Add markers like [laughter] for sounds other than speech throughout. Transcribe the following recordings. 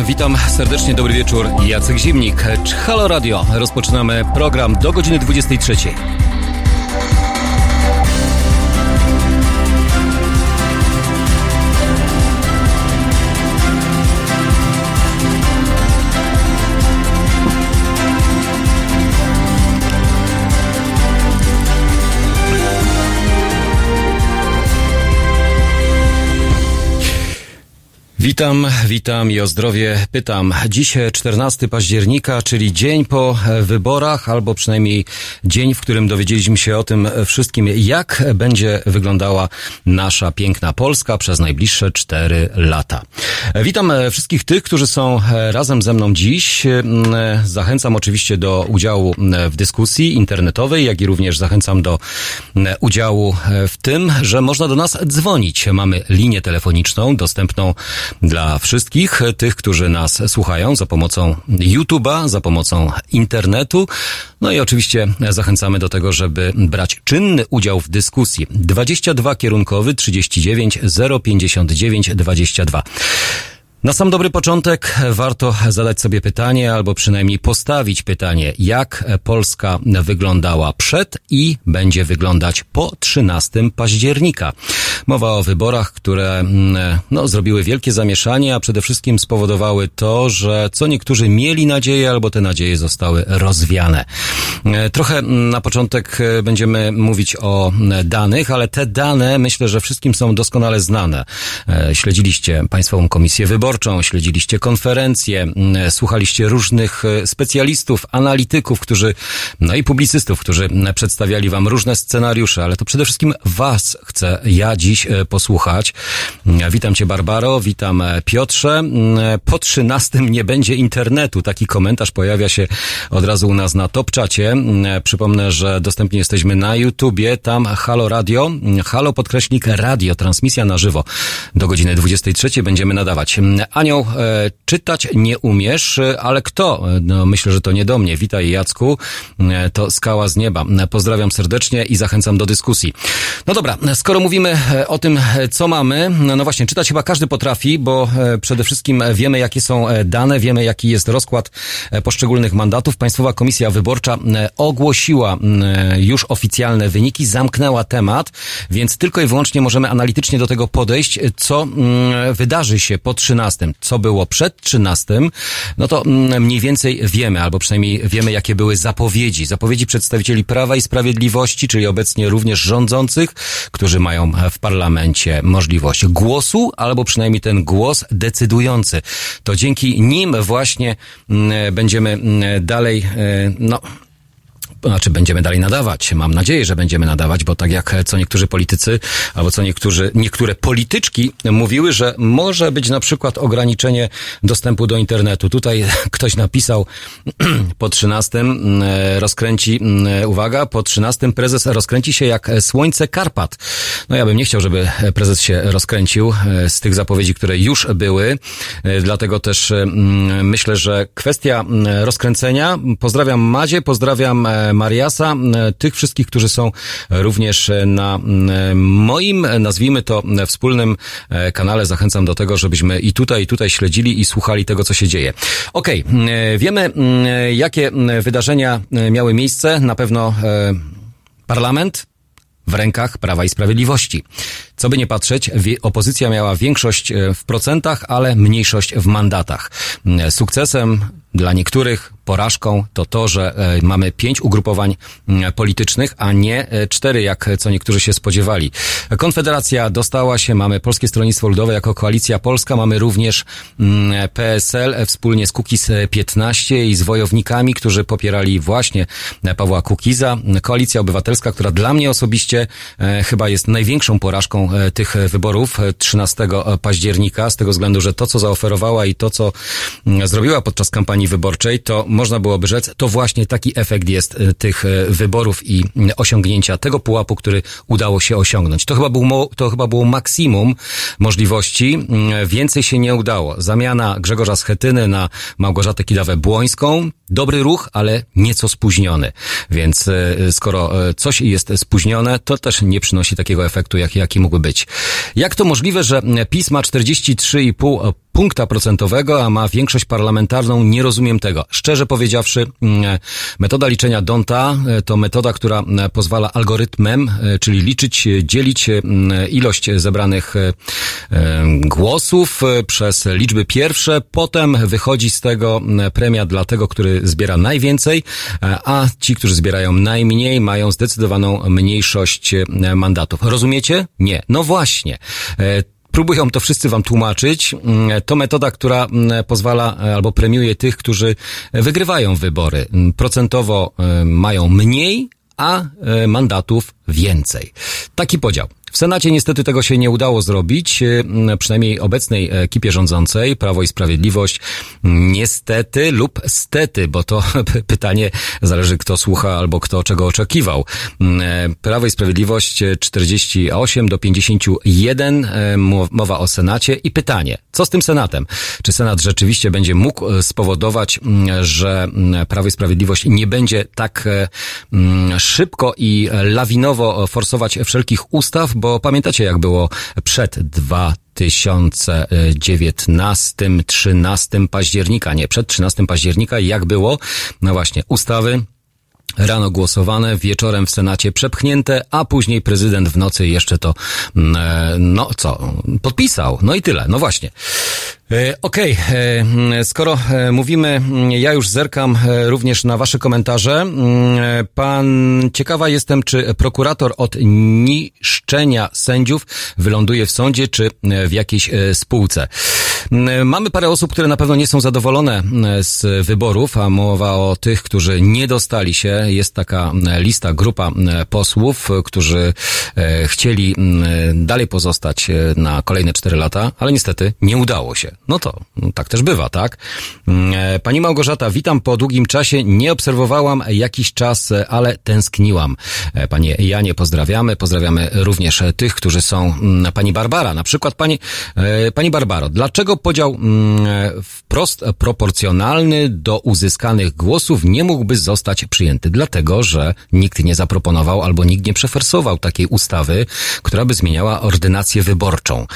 Witam serdecznie, dobry wieczór. Jacek Zimnik. Halo Radio. Rozpoczynamy program do godziny 23. Witam, witam i o zdrowie pytam. Dziś 14 października, czyli dzień po wyborach, albo przynajmniej dzień, w którym dowiedzieliśmy się o tym wszystkim, jak będzie wyglądała nasza piękna Polska przez najbliższe 4 lata. Witam wszystkich tych, którzy są razem ze mną dziś. Zachęcam oczywiście do udziału w dyskusji internetowej, jak i również zachęcam do udziału w tym, że można do nas dzwonić. Mamy linię telefoniczną dostępną dla wszystkich tych, którzy nas słuchają za pomocą YouTube'a, za pomocą internetu. No i oczywiście zachęcamy do tego, żeby brać czynny udział w dyskusji. 22 kierunkowy 39 059 22. Na sam dobry początek warto zadać sobie pytanie, albo przynajmniej postawić pytanie, jak Polska wyglądała przed i będzie wyglądać po 13 października. Mowa o wyborach, które no, zrobiły wielkie zamieszanie, a przede wszystkim spowodowały to, że co niektórzy mieli nadzieję, albo te nadzieje zostały rozwiane. Trochę na początek będziemy mówić o danych, ale te dane myślę, że wszystkim są doskonale znane. Śledziliście Państwową Komisję Wyborczą, śledziliście konferencje, słuchaliście różnych specjalistów, analityków, którzy, no i publicystów, którzy przedstawiali wam różne scenariusze, ale to przede wszystkim was chcę ja dziś posłuchać. Witam cię Barbaro, witam Piotrze. Po 13 nie będzie internetu. Taki komentarz pojawia się od razu u nas na Topczacie. Przypomnę, że dostępni jesteśmy na YouTubie, tam Halo Radio, Halo podkreśnik radio, transmisja na żywo. Do godziny 23 będziemy nadawać. Anioł, e, czytać nie umiesz, e, ale kto? E, no, myślę, że to nie do mnie. Witaj Jacku, e, to skała z nieba. E, Pozdrawiam serdecznie i zachęcam do dyskusji. No dobra, skoro mówimy e, o tym, e, co mamy, no, no właśnie, czytać chyba każdy potrafi, bo e, przede wszystkim wiemy, jakie są e, dane, wiemy, jaki jest rozkład e, poszczególnych mandatów. Państwowa Komisja Wyborcza e, ogłosiła e, już oficjalne wyniki, zamknęła temat, więc tylko i wyłącznie możemy analitycznie do tego podejść, co wydarzy się po 13 co było przed 13, no to mm, mniej więcej wiemy, albo przynajmniej wiemy, jakie były zapowiedzi. Zapowiedzi przedstawicieli Prawa i Sprawiedliwości, czyli obecnie również rządzących, którzy mają w parlamencie możliwość głosu, albo przynajmniej ten głos decydujący. To dzięki nim właśnie mm, będziemy mm, dalej, e, no, znaczy będziemy dalej nadawać. Mam nadzieję, że będziemy nadawać, bo tak jak co niektórzy politycy, albo co niektórzy, niektóre polityczki mówiły, że może być na przykład ograniczenie dostępu do internetu. Tutaj [laughs] ktoś napisał [clears throat] po 13 mm, rozkręci, mm, uwaga, po 13 prezes rozkręci się jak słońce Karpat. No ja bym nie chciał, żeby prezes się rozkręcił e, z tych zapowiedzi, które już były. E, Dlatego też myślę, że kwestia rozkręcenia. Pozdrawiam Madzie, pozdrawiam e, Mariasa, e, tych wszystkich, którzy są również e, na e, moim, e, nazwijmy to, e, wspólnym e, kanale. Zachęcam do tego, żebyśmy i tutaj, i tutaj śledzili i słuchali tego, co się dzieje. Okej, e, wiemy, mm, e, jakie wydarzenia e, miały miejsce. Na pewno e, parlament, w rękach Prawa i Sprawiedliwości. Co by nie patrzeć, opozycja miała większość e, w procentach, ale mniejszość w mandatach. Sukcesem dla niektórych porażką to to, że e, mamy pięć ugrupowań mm, politycznych, a nie e, cztery, jak co niektórzy się spodziewali. Konfederacja dostała się, mamy Polskie Stronnictwo Ludowe jako Koalicja Polska, mamy również mm, PSL e, wspólnie z Kukiz 15 i z wojownikami, którzy popierali właśnie Pawła Kukiza. Koalicja Obywatelska, która dla mnie osobiście chyba jest największą porażką tych wyborów 13 października, z tego względu, że to, co zaoferowała i to, co mm, zrobiła podczas kampanii wyborczej, to można byłoby rzec, to właśnie taki efekt jest e, tych e, wyborów i mm, osiągnięcia tego pułapu, który udało się osiągnąć. To chyba, był, to chyba było maksimum możliwości. Więcej się nie udało. Zamiana Grzegorza Schetyny na Małgorzatę Kidawę-Błońską. Dobry ruch, ale nieco spóźniony. Więc skoro coś jest spóźnione, to też nie przynosi takiego efektu, jaki, jaki mógłby być. Jak to możliwe, że PiS ma 43,5 punkta procentowego, a ma większość parlamentarną, nie rozumiem tego. Szczerze powiedziawszy, mm, metoda liczenia Donta e, to metoda, która e, pozwala algorytmem, e, czyli liczyć, dzielić ilość zebranych głosów przez liczby pierwsze, potem wychodzi z tego premia dla tego, który zbiera najwięcej, a ci, którzy zbierają najmniej, mają zdecydowaną mniejszość mandatów. Rozumiecie? Nie. No właśnie próbują to wszyscy wam tłumaczyć. Mm, to metoda, która mm, pozwala e, albo premiuje tych, którzy wygrywają wybory. Mm, procentowo e, mają mniej, a e, mandatów więcej. Taki podział. W Senacie niestety tego się nie udało zrobić, e, przynajmniej obecnej ekipie rządzącej, Prawo i Sprawiedliwość, niestety lub stety, bo to [laughs] pytanie zależy kto słucha albo kto czego oczekiwał. E, Prawo i Sprawiedliwość 48 do 51, e, mowa o Senacie i pytanie, co z tym Senatem? Czy Senat rzeczywiście będzie mógł spowodować, że Prawo i Sprawiedliwość nie będzie tak szybko i lawinowo forsować wszelkich ustaw, bo pamiętacie jak było przed 2019, 13 października, nie, przed 13 października, jak było, no właśnie, ustawy Rano głosowane, wieczorem w Senacie przepchnięte, a później prezydent w nocy jeszcze to, mm, e, no co, podpisał. No i tyle. No właśnie. E, okej, okay. E, skoro mówimy, ja już zerkam również na wasze komentarze. Pan, ciekawa jestem, czy prokurator od niszczenia sędziów wyląduje w sądzie, czy w jakiejś spółce. Mamy parę osób, które na pewno nie są zadowolone z wyborów, a mowa o tych, którzy nie dostali się. Jest taka lista, grupa posłów, którzy chcieli dalej pozostać na kolejne cztery lata, ale niestety nie udało się. No to tak też bywa, tak? Pani Małgorzata, witam po długim czasie. Nie obserwowałam jakiś czas, ale tęskniłam. Panie Janie, pozdrawiamy. Pozdrawiamy również tych, którzy są. Pani Barbara, na przykład pani, pani Barbaro, dlaczego podział wprost proporcjonalny do uzyskanych głosów nie mógłby zostać przyjęty? Dlatego, że nikt nie zaproponował albo nikt nie przeforsował takiej ustawy, która by zmieniała ordynację wyborczą.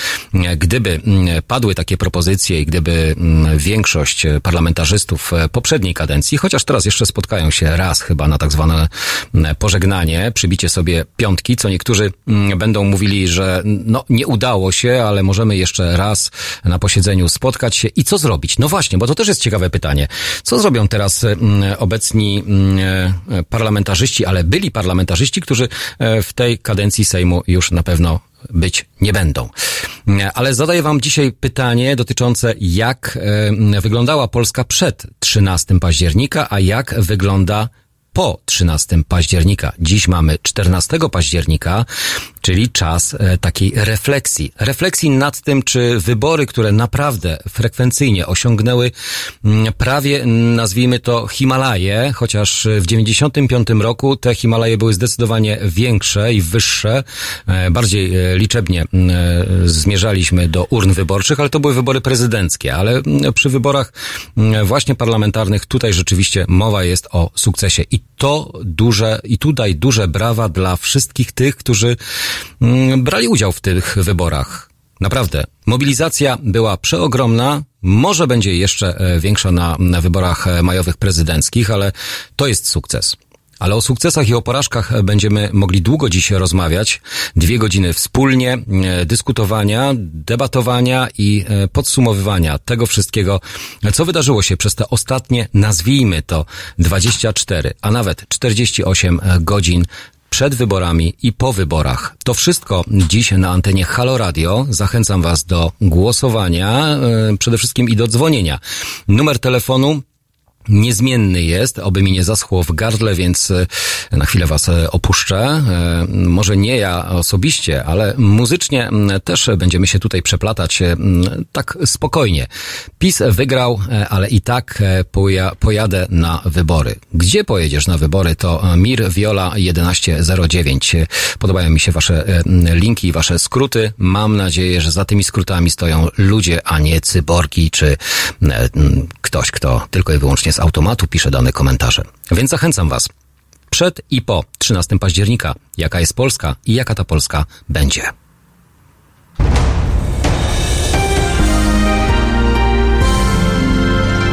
Gdyby padły takie propozycje, i gdyby mm, większość parlamentarzystów e, poprzedniej kadencji, chociaż teraz jeszcze spotkają się raz chyba na tak zwane mm, pożegnanie, przybicie sobie piątki, co niektórzy mm, będą mówili, że no nie udało się, ale możemy jeszcze raz na posiedzeniu spotkać się i co zrobić? No właśnie, bo to też jest ciekawe pytanie. Co zrobią teraz obecni e, parlamentarzyści, ale byli parlamentarzyści, którzy e, w tej kadencji Sejmu już na pewno być nie będą. Ale zadaję Wam dzisiaj pytanie dotyczące, jak e, wyglądała Polska przed 13 października, a jak wygląda po 13 października. Dziś mamy 14 października, czyli czas e, takiej refleksji. Refleksji nad tym, czy wybory, które naprawdę frekwencyjnie osiągnęły mm, prawie, nazwijmy to, Himalaje, chociaż w 95 roku te Himalaje były zdecydowanie większe i wyższe, e, bardziej e, liczebnie mm, zmierzaliśmy do urn wyborczych, ale to były wybory prezydenckie, ale mm, przy wyborach właśnie parlamentarnych tutaj rzeczywiście mowa jest o sukcesie. I to duże, i tutaj duże brawa dla wszystkich tych, którzy brali udział w tych wyborach. Naprawdę. Mobilizacja była przeogromna. Może będzie jeszcze e, większa na, na wyborach e, majowych prezydenckich, ale to jest sukces. Ale o sukcesach i o porażkach będziemy mogli długo dziś rozmawiać. Dwie godziny wspólnie e, dyskutowania, debatowania i podsumowywania tego wszystkiego, co wydarzyło się przez te ostatnie, nazwijmy to 24, a nawet 48 godzin przed wyborami i po wyborach. To wszystko dziś na antenie Halo Radio. Zachęcam Was do głosowania, e, przede wszystkim i do dzwonienia. Numer telefonu niezmienny jest, oby mi nie zaschło w gardle, więc e, na chwilę was e, opuszczę. E, może nie ja osobiście, ale muzycznie też będziemy się tutaj przeplatać tak spokojnie. PiS wygrał, ale i tak poja pojadę na wybory. Gdzie pojedziesz na wybory? To Mir Viola 1109. Podobają mi się wasze linki, wasze skróty. Mam nadzieję, że za tymi skrótami stoją ludzie, a nie cyborgi, czy ktoś, kto tylko i wyłącznie z automatu pisze dane komentarze. Więc zachęcam Was. Przed i po 13 października, jaka jest Polska i jaka ta Polska będzie.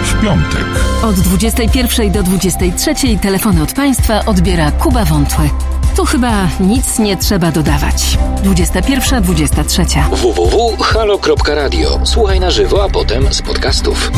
W piątek. Od 21 do 23 telefony od Państwa odbiera Kuba Wątły. Tu chyba nic nie trzeba dodawać. 21-23. www.halo.radio. Słuchaj na żywo, a potem z podcastów.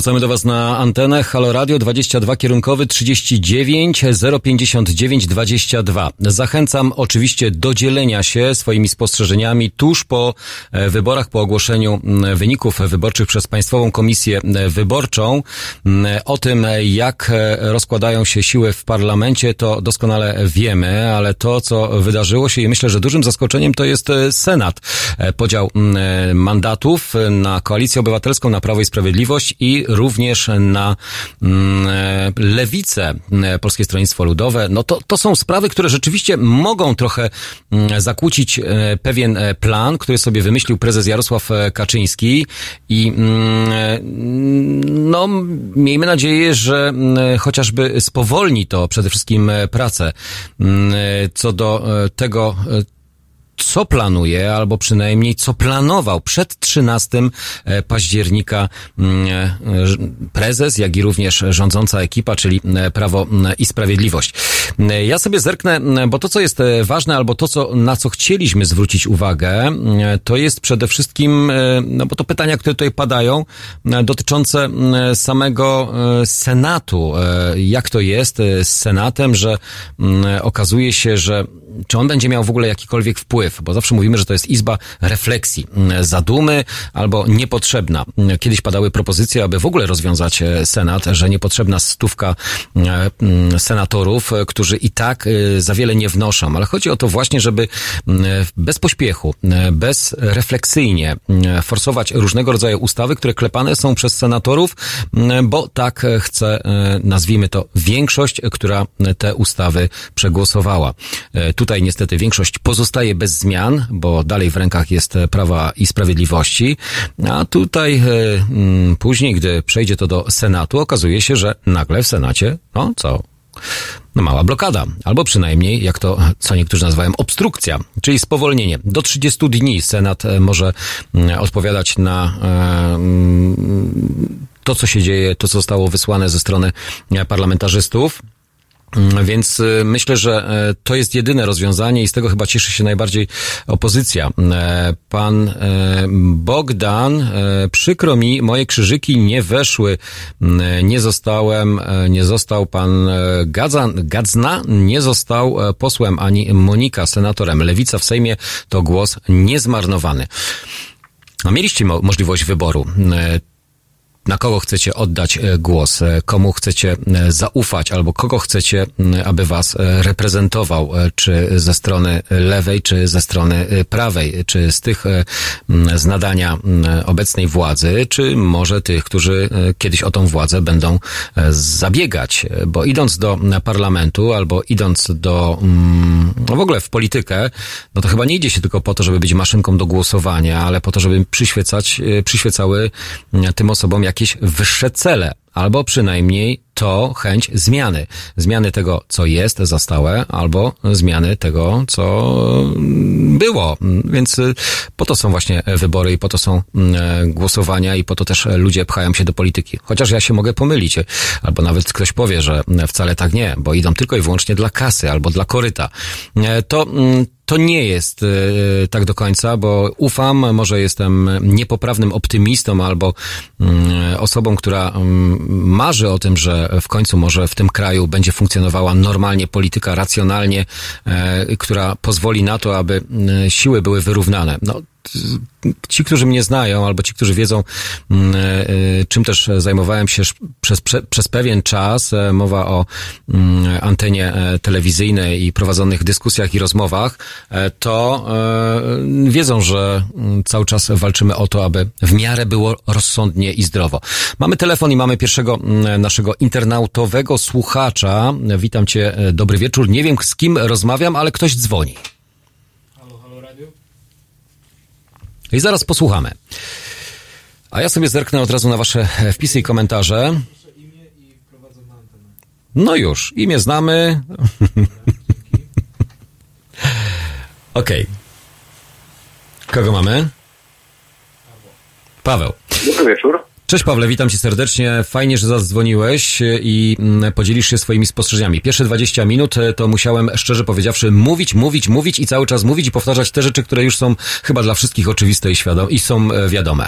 Wracamy do Was na antenę Halo Radio 22 kierunkowy 39 059 22. Zachęcam oczywiście do dzielenia się swoimi spostrzeżeniami tuż po e, wyborach, po ogłoszeniu wyników wyborczych przez Państwową Komisję Wyborczą. O tym, jak e, rozkładają się siły w parlamencie, to doskonale wiemy, ale to, co wydarzyło się i myślę, że dużym zaskoczeniem to jest e, Senat. Podział mandatów na Koalicję Obywatelską, na Prawo i Sprawiedliwość i również na mm, e, Lewicę, e, Polskie Stronnictwo Ludowe. No to, to są sprawy, które rzeczywiście mogą trochę mm, zakłócić e, pewien plan, który sobie wymyślił prezes Jarosław Kaczyński i mm, no miejmy nadzieję, że chociażby spowolni to przede wszystkim pracę co do tego, co planuje, albo przynajmniej co planował przed 13 października mm, e, prezes, jak i również rządząca ekipa, czyli e, Prawo i Sprawiedliwość. E, Ja sobie zerknę, bo to, co jest e, ważne, albo to, co, na co chcieliśmy zwrócić uwagę, to jest przede wszystkim, e, no bo to pytania, które tutaj padają, e, dotyczące samego e, Senatu. E, Jak to jest e, z Senatem, że mm, okazuje się, że czy on będzie miał w ogóle jakikolwiek wpływ, bo zawsze mówimy, że to jest izba refleksji, mm, zadumy albo niepotrzebna. Kiedyś padały propozycje, aby w ogóle rozwiązać e, Senat, że niepotrzebna stówka e, mm, senatorów, e, którzy i tak za wiele nie wnoszą, ale chodzi o to właśnie, żeby mm, bez pośpiechu, e, bezrefleksyjnie mm, forsować różnego rodzaju ustawy, które klepane są przez senatorów, bo tak chce, nazwijmy to, większość, która te ustawy przegłosowała. Tutaj niestety większość pozostaje bez zmian, bo dalej w rękach jest Prawa i Sprawiedliwości, a tutaj e, mm, później, gdy przejdzie to do Senatu, okazuje się, że nagle w Senacie, no co, no mała blokada, albo przynajmniej, jak to co niektórzy nazywają, obstrukcja, czyli spowolnienie. Do 30 dni Senat e, może mm, odpowiadać na e, mm, to, co się dzieje, to, co zostało wysłane ze strony parlamentarzystów. Mm, Więc y, myślę, że e, to jest jedyne rozwiązanie i z tego chyba cieszy się najbardziej opozycja. E, Pan e, Bogdan, przykro mi, moje krzyżyki nie weszły, Mm, nie zostałem, nie został pan Gadzan, Gadzna, nie został posłem, ani Monika senatorem. Lewica w Sejmie to głos niezmarnowany. A mieliście mo- możliwość wyboru. Na kogo chcecie oddać e, głos, e, komu chcecie e, zaufać, albo kogo chcecie, aby was reprezentował, czy ze strony lewej, czy ze strony prawej, czy z tych z nadania obecnej władzy, czy może tych, którzy kiedyś o tą władzę będą zabiegać, bo idąc do parlamentu, albo idąc do, no w ogóle w politykę, no to chyba nie idzie się tylko po to, żeby być maszynką do głosowania, ale po to, żeby przyświecać, przyświecały tym osobom jakieś wyższe cele, albo przynajmniej to chęć zmiany. Zmiany tego, co jest za stałe, albo zmiany tego, co mm, było. Więc y, po to są właśnie wybory i po to są mm, e, głosowania i po to też ludzie pchają się do polityki. Chociaż ja się mogę pomylić, albo nawet ktoś powie, że wcale tak nie, bo idą tylko i wyłącznie dla kasy albo dla koryta. E, To mm, to nie jest e, tak do końca, bo ufam, może jestem niepoprawnym optymistą albo mm, osobą, która mm, marzy o tym, że w końcu może w tym kraju będzie funkcjonowała normalnie polityka, racjonalnie, e, która pozwoli na to, aby mm, siły były wyrównane. No, ci, którzy mnie znają, albo ci, którzy wiedzą, mm, e, czym też zajmowałem się przez, prze, przez pewien czas, e, mowa o mm, antenie e, telewizyjnej i prowadzonych dyskusjach i rozmowach, e, to e, wiedzą, że mm, cały czas walczymy o to, aby w miarę było rozsądnie i zdrowo. Mamy telefon i mamy pierwszego naszego internautowego słuchacza. Witam cię, e, dobry wieczór. Nie wiem z kim rozmawiam, ale ktoś dzwoni. I zaraz posłuchamy. A ja sobie zerknę od razu na wasze e, wpisy i komentarze. No już, imię znamy. [laughs] Okej. Kogo mamy? Paweł. Dobry wieczór. Cześć Pawle, witam cię serdecznie. Fajnie, że zadzwoniłeś e, i mm, podzielisz się swoimi spostrzeżeniami. Pierwsze 20 minut e, to musiałem, szczerze powiedziawszy, mówić, mówić, mówić i cały czas mówić i powtarzać te rzeczy, które już są chyba dla wszystkich oczywiste i, świadom- i są e, wiadome.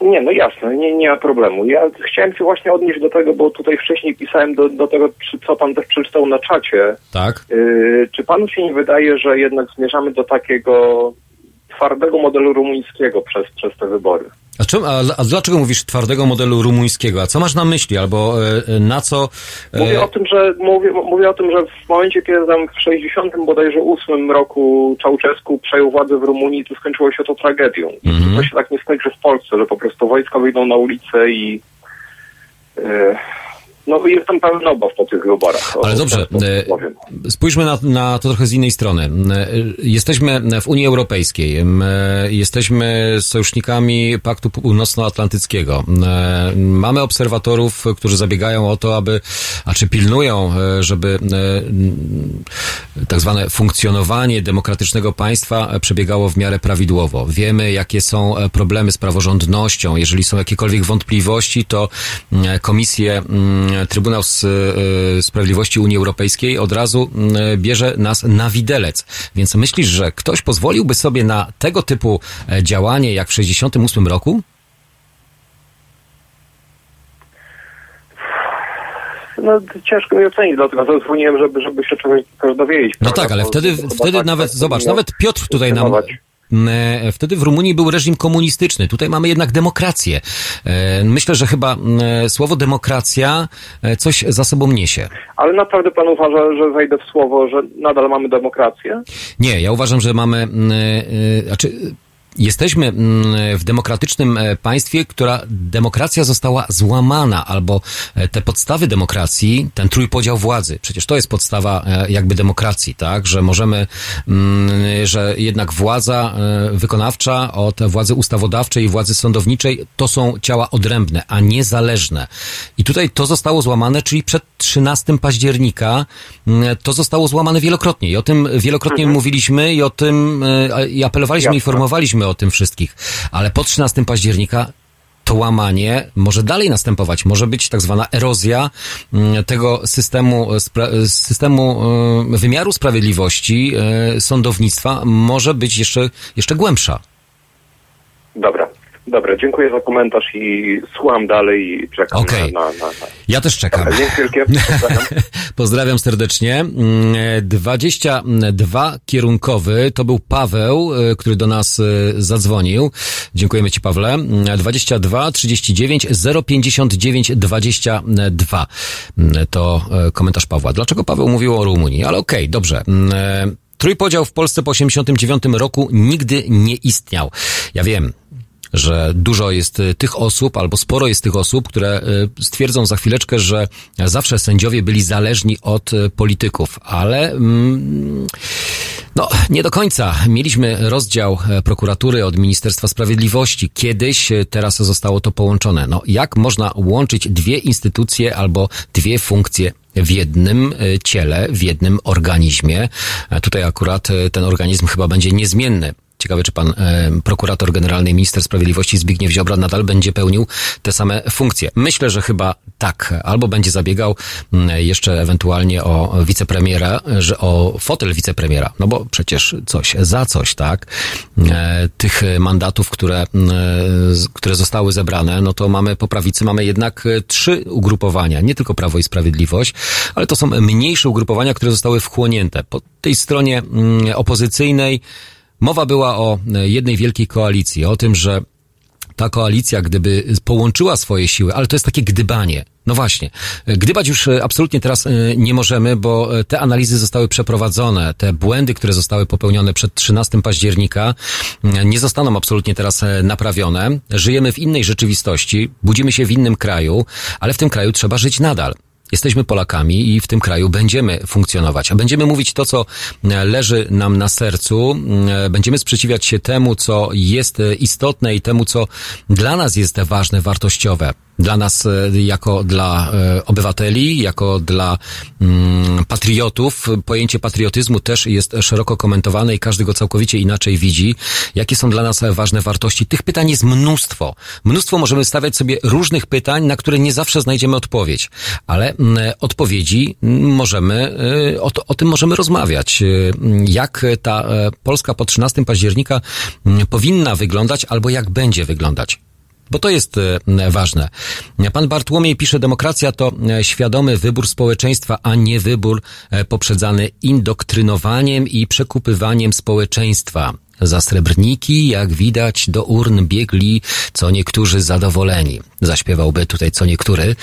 Nie, no jasne, nie, nie ma problemu. Ja chciałem się właśnie odnieść do tego, bo tutaj wcześniej pisałem do, do tego, czy- co pan też przeczytał na czacie. Tak? Yy, czy panu się nie wydaje, że jednak zmierzamy do takiego twardego modelu rumuńskiego przez, przez te wybory? A, czym, a, a dlaczego mówisz twardego modelu rumuńskiego? A co masz na myśli? Albo e, na co... e, Mówię o tym, że mówię, mówię o tym, że w momencie, kiedy tam w 60 bodajże 8 roku Czałczesku przejął władzę w Rumunii, to skończyło się to tragedią. I Mhm. to się tak nie skończy w Polsce, że po prostu wojska wyjdą na ulicę i yy, no jestem pełen obaw po tych wyborach. Ale dobrze, e, spójrzmy na, na to trochę z innej strony. E, Jesteśmy w Unii Europejskiej, e, jesteśmy sojusznikami Paktu Północnoatlantyckiego. Mamy obserwatorów, którzy zabiegają o to, aby, a czy pilnują, żeby tak zwane funkcjonowanie demokratycznego państwa przebiegało w miarę prawidłowo. Wiemy, jakie są problemy z praworządnością. Jeżeli są jakiekolwiek wątpliwości, to komisje mm, Trybunał e, Sprawiedliwości Unii Europejskiej od razu mm, bierze nas na widelec. Więc myślisz, że ktoś pozwoliłby sobie na tego typu e, działanie jak w 68 roku? No ciężko mi ocenić, dlatego zadzwoniłem, żeby, żeby się czegoś też dowiedzieć. No tak, ale wtedy, wtedy tak- nawet, tak zobacz, powinno nawet Piotr tutaj nam... e, Wtedy w Rumunii był reżim komunistyczny. Tutaj mamy jednak demokrację. E, Myślę, że chyba e, słowo demokracja coś za sobą niesie. Ale naprawdę pan uważa, że wejdę w słowo, że nadal mamy demokrację? Nie, ja uważam, że mamy, znaczy, jesteśmy mm, w demokratycznym e, państwie, która demokracja została złamana, albo e, te podstawy demokracji, ten trójpodział władzy, przecież to jest podstawa e, jakby demokracji, tak, że możemy, mm, że jednak władza wykonawcza od władzy ustawodawczej i władzy sądowniczej to są ciała odrębne, a niezależne. I tutaj to zostało złamane, czyli przed 13 października mm, to zostało złamane wielokrotnie i o tym wielokrotnie mówiliśmy i o tym i apelowaliśmy, Jasne. informowaliśmy o tym wszystkich, ale po 13 października to łamanie może dalej następować. Może być tak zwana erozja mm, tego systemu, spra- systemu e, wymiaru sprawiedliwości, e, sądownictwa może być jeszcze, jeszcze głębsza. Dobra, dobra, dziękuję za komentarz i słucham dalej i czekam Okej. na, na, na. Ja też czekam. Dobra, Dzięki wielkie. Pozdrawiam. [laughs] Pozdrawiam serdecznie. Mm, e, 22 kierunkowy to był Paweł, e, który do nas e, zadzwonił. Dziękujemy Ci, Pawle. Mm, 22 39 059 22 Mm, to e, komentarz Pawła. Dlaczego Paweł mówił o Rumunii? Ale okej, dobrze. Mm, Trójpodział w Polsce po 89 roku nigdy nie istniał. Ja wiem, że dużo jest y, tych osób, albo sporo jest tych osób, które y, stwierdzą za chwileczkę, że zawsze sędziowie byli zależni od y, polityków, ale mm, no, nie do końca. Mieliśmy rozdział e, prokuratury od Ministerstwa Sprawiedliwości. Kiedyś, e, teraz zostało to połączone. No, jak można łączyć dwie instytucje albo dwie funkcje w jednym e, ciele, w jednym organizmie? Tutaj akurat ten organizm chyba będzie niezmienny. Ciekawe, czy pan e, prokurator generalny, minister sprawiedliwości Zbigniew Ziobro nadal będzie pełnił te same funkcje. Myślę, że chyba tak. Albo będzie zabiegał jeszcze ewentualnie o wicepremiera, że o fotel wicepremiera. No bo przecież coś za coś, tak? E, tych mandatów, które, z- które zostały zebrane, no to mamy po prawicy, mamy jednak e, trzy ugrupowania. Nie tylko Prawo i Sprawiedliwość, ale to są mniejsze ugrupowania, które zostały wchłonięte. Po tej stronie opozycyjnej Mowa była o e, jednej wielkiej koalicji, o tym, że ta koalicja, gdyby połączyła swoje siły, ale to jest takie gdybanie. No właśnie, e, gdybać już e, absolutnie teraz nie możemy, bo te analizy zostały przeprowadzone, te błędy, które zostały popełnione przed 13 października, nie zostaną absolutnie teraz naprawione. Żyjemy w innej rzeczywistości, budzimy się w innym kraju, ale w tym kraju trzeba żyć nadal. Jesteśmy Polakami i w tym kraju będziemy funkcjonować, a będziemy mówić to, co e, leży nam na sercu, e, będziemy sprzeciwiać się temu, co jest e, istotne i temu, co dla nas jest ważne, wartościowe. Dla nas, e, jako dla e, obywateli, jako dla mm, patriotów, pojęcie patriotyzmu też jest szeroko komentowane i każdy go całkowicie inaczej widzi. Jakie są dla nas ważne wartości? Tych pytań jest mnóstwo. Mnóstwo możemy stawiać sobie różnych pytań, na które nie zawsze znajdziemy odpowiedź, ale mm, odpowiedzi możemy, y, o, o tym możemy rozmawiać. Jak ta e, Polska po 13 października mm, powinna wyglądać albo jak będzie wyglądać. Bo to jest e, ważne. Pan Bartłomiej pisze, demokracja to e, świadomy wybór społeczeństwa, a nie wybór e, poprzedzany indoktrynowaniem i przekupywaniem społeczeństwa. Za srebrniki, jak widać, do urn biegli co niektórzy zadowoleni. Zaśpiewałby tutaj co niektóry.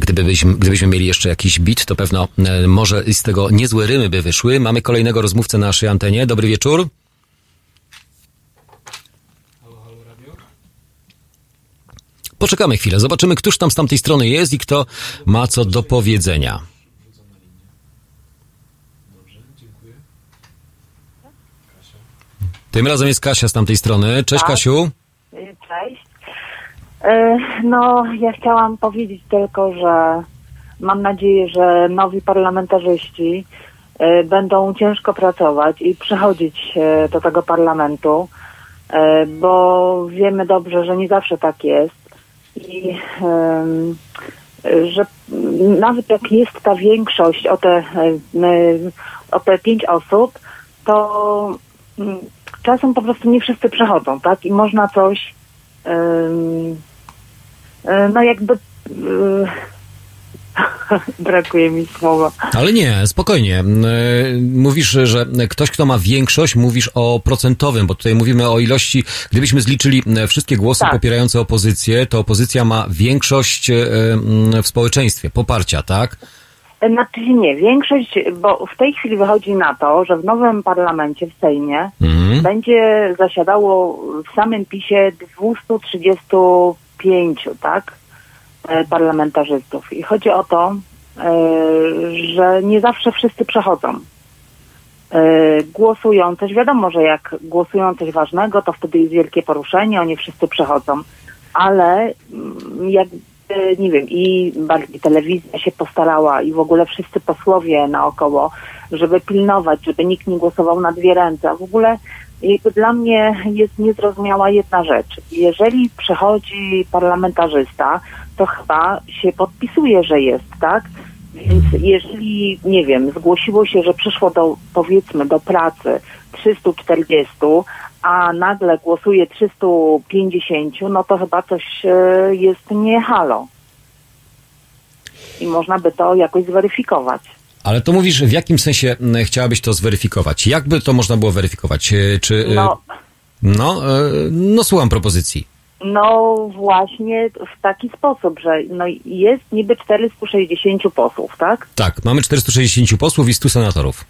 Gdybyśmy, gdybyśmy mieli jeszcze jakiś bit, to pewno może z tego niezłe rymy by wyszły. Mamy kolejnego rozmówcę na naszej antenie. Dobry wieczór. Poczekamy chwilę, zobaczymy, któż tam z tamtej strony jest i kto ma co do powiedzenia. Tym razem jest Kasia z tamtej strony. Cześć Tak. Kasiu. Cześć. E, No, ja chciałam powiedzieć tylko, że mam nadzieję, że nowi parlamentarzyści e, będą ciężko pracować i przychodzić e, do tego parlamentu, bo wiemy dobrze, że nie zawsze tak jest i że nawet jak jest ta większość o te, o te pięć osób, to mm, czasem po prostu nie wszyscy przechodzą, tak? I można coś e, no jakby e, [laughs] brakuje mi słowa. Ale nie, spokojnie. E, Mówisz, że ktoś, kto ma większość, mówisz o procentowym, bo tutaj mówimy o ilości, gdybyśmy zliczyli e, wszystkie głosy Tak. popierające opozycję, to opozycja ma większość e, w społeczeństwie, poparcia, tak? Znaczy nie, większość, bo w tej chwili wychodzi na to, że w nowym parlamencie, w Sejmie, Mhm. będzie zasiadało w samym PiSie 235, tak, parlamentarzystów. I chodzi o to, e, że nie zawsze wszyscy przechodzą. E, Głosują coś, wiadomo, że jak głosują coś ważnego, to wtedy jest wielkie poruszenie, oni wszyscy przechodzą. Ale mm, jak e, nie wiem, i telewizja się postarała i w ogóle wszyscy posłowie naokoło, żeby pilnować, żeby nikt nie głosował na dwie ręce. A w ogóle dla mnie jest niezrozumiała jedna rzecz. Jeżeli przychodzi parlamentarzysta, to chyba się podpisuje, że jest, tak? Więc jeżeli, nie wiem, zgłosiło się, że przyszło do, powiedzmy, do pracy 340, a nagle głosuje 350, no to chyba coś e, jest nie halo. I można by to jakoś zweryfikować. Ale to mówisz, w jakim sensie chciałabyś to zweryfikować? Jakby to można było weryfikować? E, Czy, e, No, no, no słucham propozycji. No właśnie w taki sposób, że no jest niby 460 posłów, tak? Tak, mamy 460 posłów i 100 senatorów.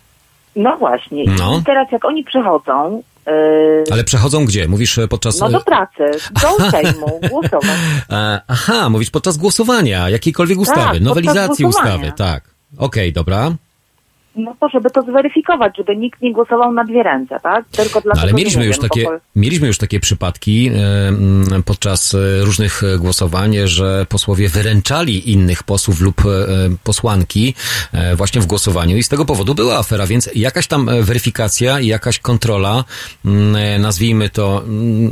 No właśnie. No. I teraz jak oni przychodzą, e, Ale przechodzą gdzie? Mówisz e, podczas... no e, do pracy, do Sejmu, głosować. [laughs] E, aha, mówisz podczas głosowania jakiejkolwiek ustawy, podczas nowelizacji ustawy, tak. Okej, dobra. No to żeby to zweryfikować, żeby nikt nie głosował na dwie ręce, tak? Tylko No, dlatego, ale że mieliśmy już wiem, takie, po- mieliśmy już takie przypadki e, podczas e, różnych głosowań, że posłowie wyręczali innych posłów lub e, posłanki e, właśnie w głosowaniu i z tego powodu była afera, więc jakaś tam e, weryfikacja i jakaś kontrola, e, nazwijmy to,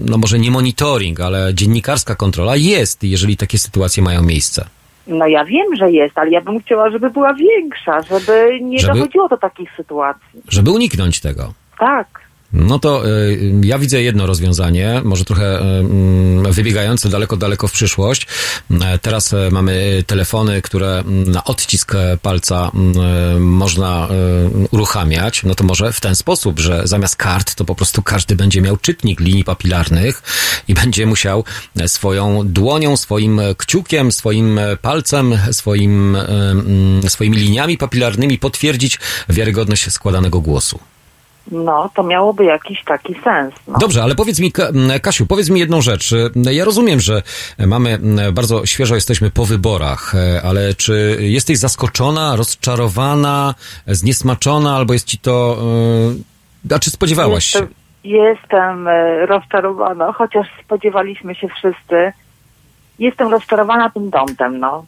no może nie monitoring, ale dziennikarska kontrola jest, jeżeli takie sytuacje mają miejsce. No ja wiem, że jest, ale ja bym chciała, żeby była większa, żeby nie Żeby- dochodziło do takich sytuacji. Żeby uniknąć tego. Tak. No to y, ja widzę jedno rozwiązanie, może trochę y, mm, wybiegające daleko, daleko w przyszłość. E, Teraz e, mamy telefony, które na odcisk e, palca mm, e, można e, uruchamiać. No to może w ten sposób, że zamiast kart to po prostu każdy będzie miał czytnik linii papilarnych i będzie musiał e, swoją dłonią, swoim e, kciukiem, swoim e, palcem, swoim, e, mm, swoimi liniami papilarnymi potwierdzić wiarygodność składanego głosu. No, to miałoby jakiś taki sens. No. Dobrze, ale powiedz mi, Kasiu, powiedz mi jedną rzecz. Ja rozumiem, że mamy bardzo świeżo jesteśmy po wyborach, e, ale czy jesteś zaskoczona, rozczarowana, zniesmaczona, albo jest ci to. Yy, a czy spodziewałaś się? Jestem, jestem e, rozczarowana, chociaż spodziewaliśmy się wszyscy. Jestem rozczarowana tym dątem, no.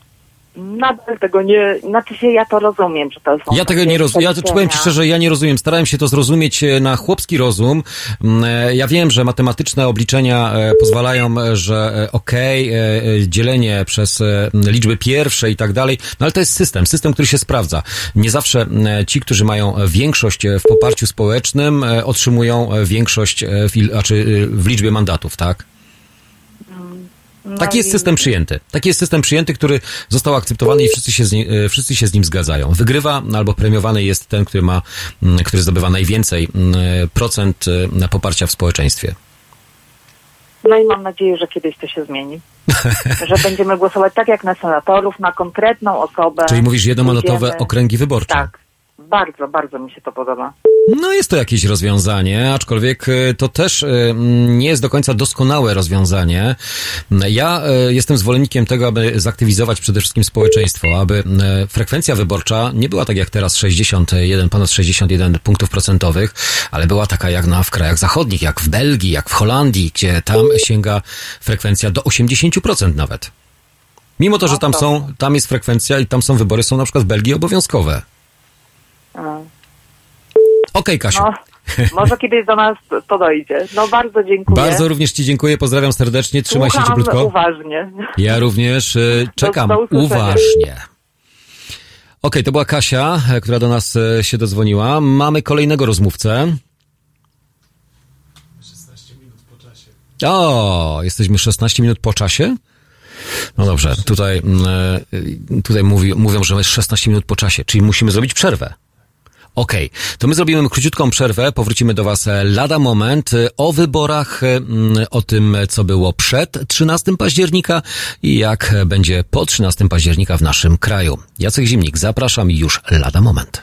Nadal tego nie, znaczy się ja to rozumiem, że to są Ja tego nie rozumiem. Ja powiem ci szczerze, ja nie rozumiem. Starałem się to zrozumieć e, na chłopski rozum. Mm, e, Ja wiem, że matematyczne obliczenia e, pozwalają, że okej, e, dzielenie przez liczby pierwsze i tak dalej, no ale to jest system, system, który się sprawdza. Nie zawsze ci, którzy mają większość w poparciu społecznym, otrzymują większość w, il, znaczy, w liczbie mandatów, tak? No Taki jest i- system przyjęty. Taki jest system przyjęty, który został akceptowany i wszyscy się, z ni- e, wszyscy się z nim zgadzają. Wygrywa albo premiowany jest ten, który ma, mm, który zdobywa najwięcej mm, procent e, poparcia w społeczeństwie. No i mam nadzieję, że kiedyś to się zmieni. [laughs] że będziemy głosować tak jak na senatorów, na konkretną osobę. Czyli mówisz jednomandatowe okręgi wyborcze. Tak. Bardzo, bardzo mi się to podoba. No jest to jakieś rozwiązanie, aczkolwiek e, to też e, mm, nie jest do końca doskonałe rozwiązanie. Ja e, jestem zwolennikiem tego, aby zaktywizować przede wszystkim społeczeństwo, aby frekwencja wyborcza nie była tak jak teraz 61, ponad 61 punktów procentowych, ale była taka jak na, w krajach zachodnich, jak w Belgii, jak w Holandii, gdzie tam sięga frekwencja do 80% nawet. Mimo to, że tam są, tam jest frekwencja i tam są wybory, są na przykład w Belgii obowiązkowe. No. Okej, Kasiu. No, może kiedyś do nas to dojdzie. No bardzo dziękuję. Bardzo również Ci dziękuję, pozdrawiam serdecznie, trzymaj się Słucham cieplutko. uważnie. Ja również y, czekam do usłyszenia. uważnie. Okej, to była Kasia, e, która do nas e, się dodzwoniła. Mamy kolejnego rozmówcę. 16 minut po czasie. O, jesteśmy 16 minut po czasie? No dobrze, tutaj, mm, e, tutaj mówi, mówią, że jest 16 minut po czasie, czyli musimy zrobić przerwę. Okej, to my zrobimy króciutką przerwę, powrócimy do Was e, lada moment e, o wyborach, e, o tym, co było przed 13 października i jak będzie po 13 października w naszym kraju. Jacek Zimnik, zapraszam już lada moment.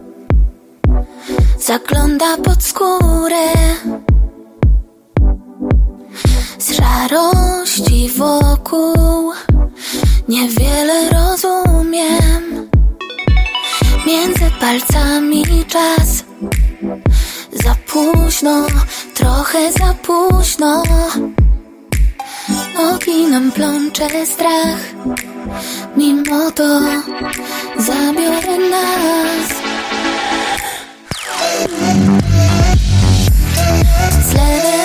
zagląda pod skórę. Z szarości wokół niewiele rozumiem. Między palcami czas za późno, trochę za późno. Nogi nam plącze strach. Mimo to zabiorę nas Z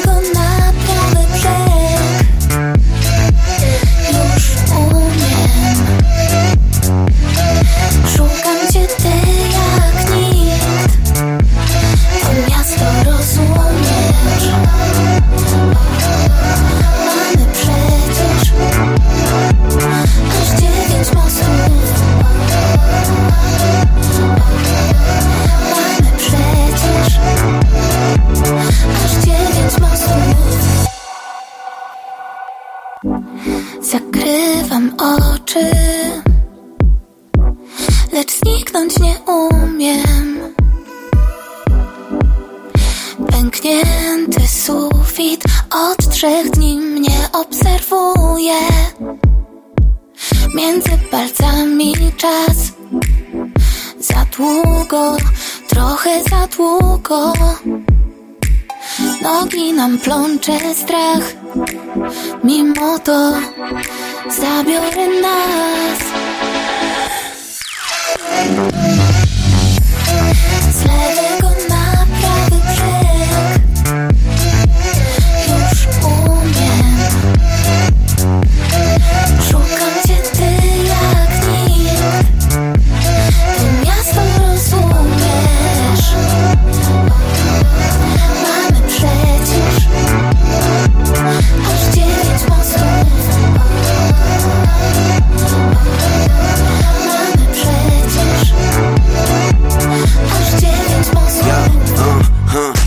oczy. Lecz zniknąć nie umiem. Pęknięty sufit Od trzech dni mnie obserwuje. Między palcami czas. Za długo, trochę za długo Nogi nam plącze strach. Mimo to zabiorę nas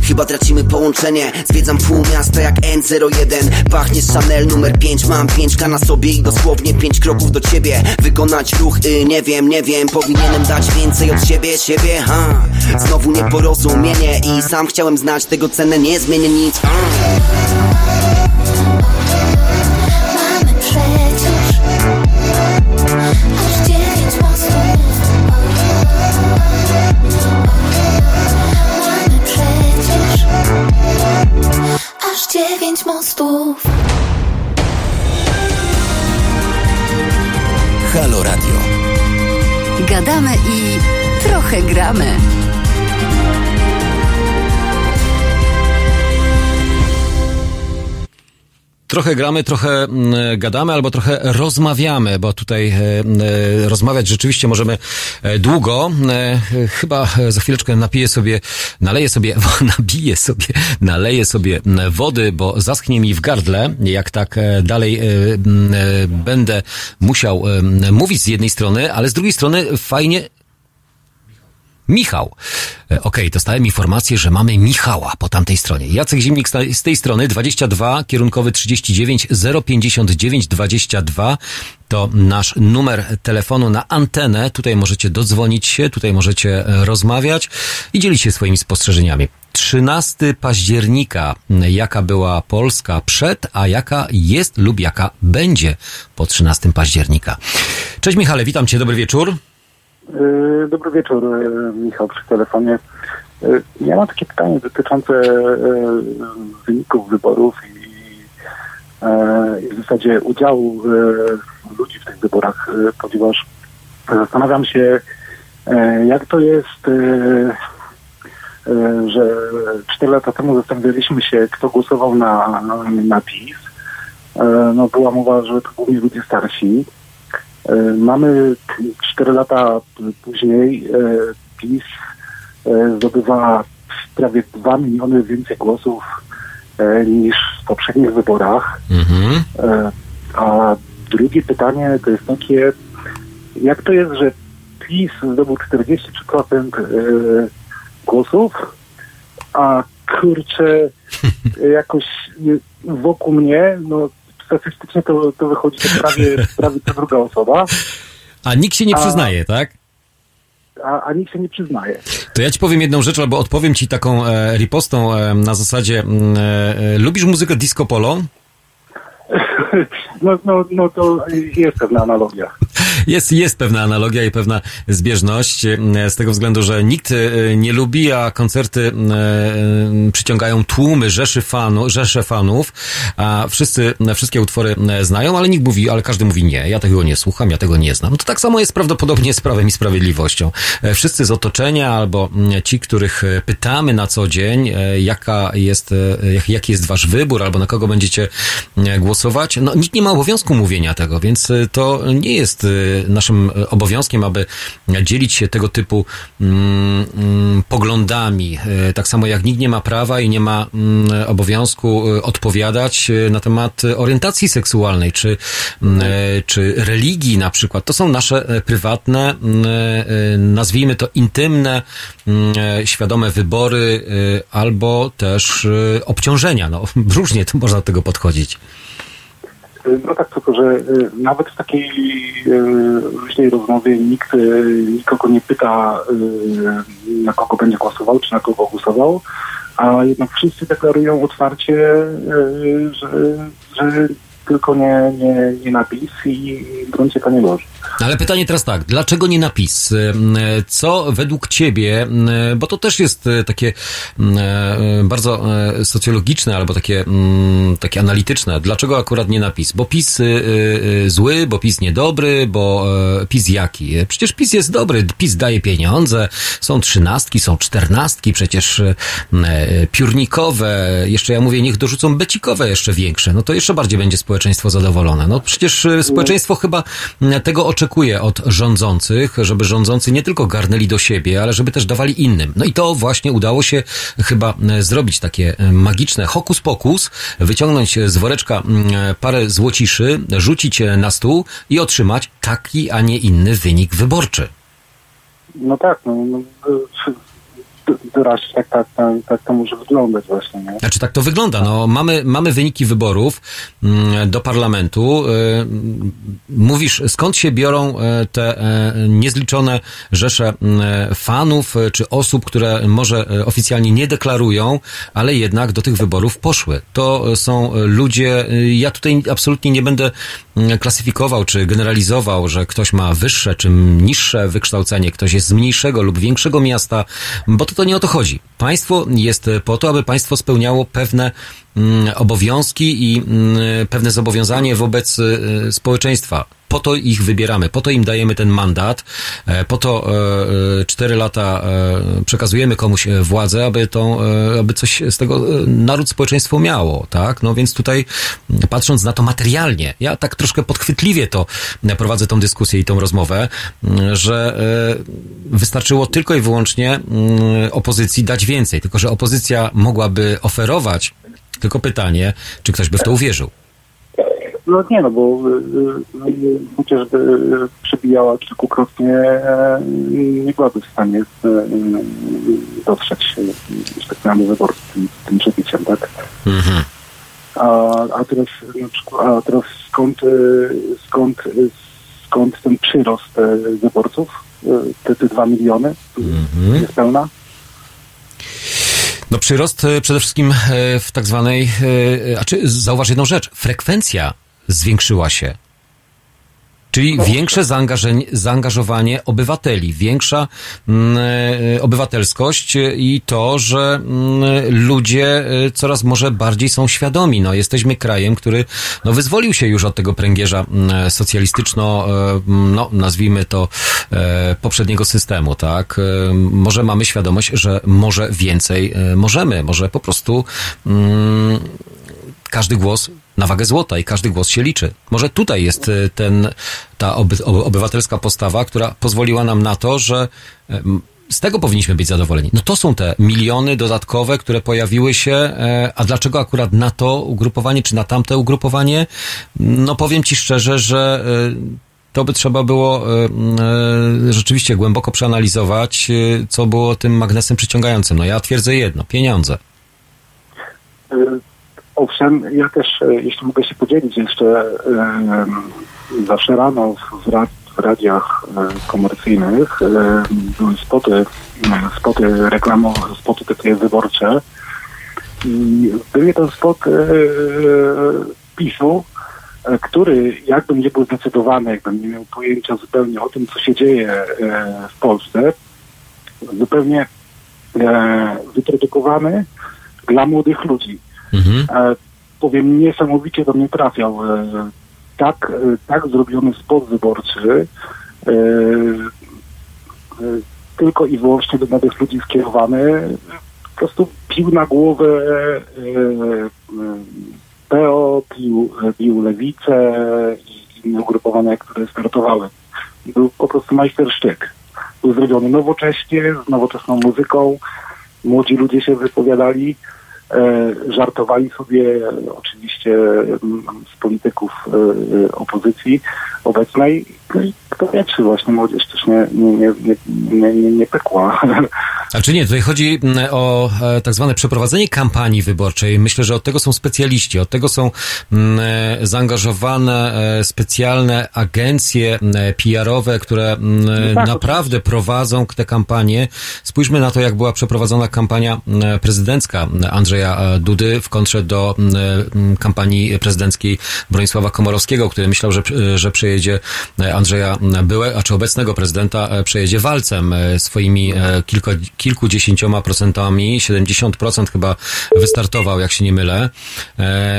Chyba tracimy połączenie. Zwiedzam pół miasta jak N01. Pachnie Chanel numer 5 Mam 5K na sobie i dosłownie 5 kroków do ciebie. Wykonać ruch, y, nie wiem, nie wiem. Powinienem dać więcej od siebie, siebie ha. Znowu nieporozumienie I sam chciałem znać tego cenę Nie zmienię nic. ha. Aż dziewięć mostów mostów. Halo Radio. Gadamy i trochę gramy. Trochę gramy, trochę mm, gadamy, albo trochę rozmawiamy, bo tutaj e, e, rozmawiać rzeczywiście możemy e, długo. Chyba za chwileczkę napiję sobie, naleję sobie, [laughs] nabiję sobie, naleję sobie wody, bo zaschnie mi w gardle, jak tak dalej będę musiał mówić z jednej strony, ale z drugiej strony fajnie Michał. E, Okej, dostałem informację, że mamy Michała po tamtej stronie. Jacek Zimnik z tej- strony 22, kierunkowy 39 059 22 to nasz numer telefonu na antenę. Tutaj możecie dodzwonić się, tutaj możecie e, rozmawiać i dzielić się swoimi spostrzeżeniami. 13 października, jaka była Polska przed, a jaka jest lub jaka będzie po 13 października. Cześć Michale, witam Cię, dobry wieczór. E, Dobry wieczór, e, Michał przy telefonie. E, Ja mam takie pytanie dotyczące wyników wyborów i, w zasadzie udziału ludzi w tych wyborach, ponieważ zastanawiam się, jak to jest, że 4 lata temu zastanawialiśmy się, kto głosował na, na PiS. No była mowa, że to głównie ludzie starsi. E, Mamy 4 lata później e, PiS e, zdobywa prawie 2 miliony więcej głosów niż w poprzednich wyborach. Mhm. A drugie pytanie to jest takie, jak to jest, że PiS zdobył 43% e, głosów, a kurczę, [laughs] jakoś wokół mnie, no statystycznie to, to wychodzi to prawie, prawie co druga osoba, A nikt się nie A- przyznaje, tak? a, a nikt się nie przyznaje. To ja ci powiem jedną rzecz, albo odpowiem ci taką e, ripostą e, na zasadzie mm, e, e, lubisz muzykę disco polo? [laughs] No, no, no to jest pewna analogia. Jest, jest pewna analogia i pewna zbieżność e, z tego względu, że nikt e, nie lubi, a koncerty e, przyciągają tłumy, rzeszy fanu, rzesze fanów, a wszyscy wszystkie utwory znają, ale nikt mówi, ale każdy mówi nie, ja tego nie słucham, ja tego nie znam. To tak samo jest prawdopodobnie z Prawem i Sprawiedliwością. Wszyscy z otoczenia albo ci, których pytamy na co dzień, jaka jest, jak- jaki jest wasz wybór albo na kogo będziecie głosować, no nikt nie ma obowiązku mówienia tego, więc to nie jest naszym e, obowiązkiem, aby dzielić się tego typu mm, mm, poglądami. E, Tak samo jak nikt nie ma prawa i nie ma mm, obowiązku e, odpowiadać na temat orientacji seksualnej czy, czy religii na przykład. To są nasze prywatne, nazwijmy to intymne, świadome wybory albo też obciążenia. No, [laughs] różnie to można do tego podchodzić. No tak, tylko że y, nawet w takiej y, luźnej rozmowie nikt y, nikogo nie pyta, y, na kogo będzie głosował, czy na kogo głosował, a jednak wszyscy deklarują otwarcie, y, że, że tylko nie, nie, nie na PiS i w gruncie to nie może. No Ale pytanie teraz tak, dlaczego nie napis? E, Co według ciebie, e, bo to też jest e, takie bardzo socjologiczne albo takie, takie analityczne, dlaczego akurat nie napis? Bo PiS y, y, zły, bo PiS niedobry, bo PiS jaki? Przecież PiS jest dobry, PiS daje pieniądze, są trzynastki, są czternastki, przecież piórnikowe, jeszcze ja mówię, niech dorzucą becikowe jeszcze większe, no to jeszcze bardziej będzie społeczeństwo zadowolone. No przecież e, społeczeństwo chyba tego oczekuje od rządzących, żeby rządzący nie tylko garnęli do siebie, ale żeby też dawali innym. No i to właśnie udało się chyba zrobić takie e, magiczne hokus pokus, wyciągnąć z woreczka parę złociszy, rzucić na stół i otrzymać taki, a nie inny wynik wyborczy. No tak, no, doraźnie tak, tak, tak, tak to może wyglądać właśnie, nie? Znaczy tak to wygląda. No, mamy, mamy wyniki wyborów mm, do parlamentu. Y, Mówisz, skąd się biorą e, te e, niezliczone rzesze mm, fanów e, czy osób, które może e, oficjalnie nie deklarują, ale jednak do tych wyborów poszły. To e, są e, ludzie, e, ja tutaj absolutnie nie będę klasyfikował czy generalizował, że ktoś ma wyższe czy niższe wykształcenie, ktoś jest z mniejszego lub większego miasta, bo to, to nie o to chodzi. Państwo jest po to, aby państwo spełniało pewne obowiązki i mm, pewne zobowiązanie wobec y, społeczeństwa. Po to ich wybieramy, po to im dajemy ten mandat, e, po to e, e, cztery lata przekazujemy komuś władzę, aby tą, aby coś z tego naród, społeczeństwo miało, tak? No więc tutaj m, patrząc na to materialnie, ja tak troszkę podchwytliwie to prowadzę tą dyskusję i tą rozmowę, że wystarczyło tylko i wyłącznie opozycji dać więcej, tylko że opozycja mogłaby oferować, tylko pytanie, czy ktoś by w to uwierzył. No nie, no bo y, y, chociażby y, przebijała kilkukrotnie, nie byłaby w stanie dotrzeć, y, że tak powiem, do wyborców tym, tym przebiciem, tak? Mhm. A, a teraz a teraz skąd, skąd, skąd ten przyrost wyborców, te, te dwa miliony Mhm. niespełna? No przyrost e, przede wszystkim e, w tak zwanej, e, a czy zauważ jedną rzecz, frekwencja zwiększyła się. Czyli większe zaangażowanie obywateli, większa mm, e, obywatelskość i to, że mm, ludzie e, coraz może bardziej są świadomi. No, jesteśmy krajem, który no, wyzwolił się już od tego pręgierza mm, socjalistyczno, e, no, nazwijmy to, poprzedniego systemu, tak? Może mamy świadomość, że może więcej możemy, może po prostu każdy głos na wagę złota i każdy głos się liczy. Może tutaj jest e, ten, ta oby, oby- obywatelska postawa, która pozwoliła nam na to, że z tego powinniśmy być zadowoleni. No to są te miliony dodatkowe, które pojawiły się, e, a dlaczego akurat na to ugrupowanie, czy na tamte ugrupowanie? No powiem Ci szczerze, że e, to by trzeba było rzeczywiście głęboko przeanalizować, co było tym magnesem przyciągającym. No ja twierdzę jedno, pieniądze. Owszem, ja też, e, jeśli mogę się podzielić jeszcze, e, zawsze rano w, ra, w radiach e, komercyjnych e, były spoty, e, spoty reklamowe, spoty takie wyborcze i był jeden spot e, PiSu, e, który jakbym nie był zdecydowany, jakbym nie miał pojęcia zupełnie o tym, co się dzieje e, w Polsce, zupełnie e, wyprodukowany dla młodych ludzi. E, powiem, niesamowicie do mnie trafiał. E, tak, e, tak zrobiony spot wyborczy, tylko i wyłącznie do młodych ludzi skierowany, po prostu pił na głowę PO, pił, pił Lewicę i inne ugrupowania, które startowały. Był po prostu majstersztyk. Był zrobiony nowocześnie, z nowoczesną muzyką. Młodzi ludzie się wypowiadali, żartowali sobie e, oczywiście m, z polityków e, e, opozycji obecnej. No kto wie, czy właśnie młodzież też nie, nie, nie, nie, nie, pekła. A czy nie, tutaj chodzi mm, o e, tak zwane przeprowadzenie kampanii wyborczej. Myślę, że od tego są specjaliści, od tego są mm, e, zaangażowane e, specjalne agencje mm, PR-owe, które e, tak, naprawdę prowadzą te kampanie. Spójrzmy na to, jak była przeprowadzona kampania prezydencka Andrzeja Dudy w kontrze do kampanii prezydenckiej Bronisława Komorowskiego, który myślał, że, że przejedzie Andrzeja byłe, a czy obecnego prezydenta e, przejedzie walcem e, swoimi e, kilko, kilkudziesięcioma procentami, 70% chyba wystartował, jak się nie mylę.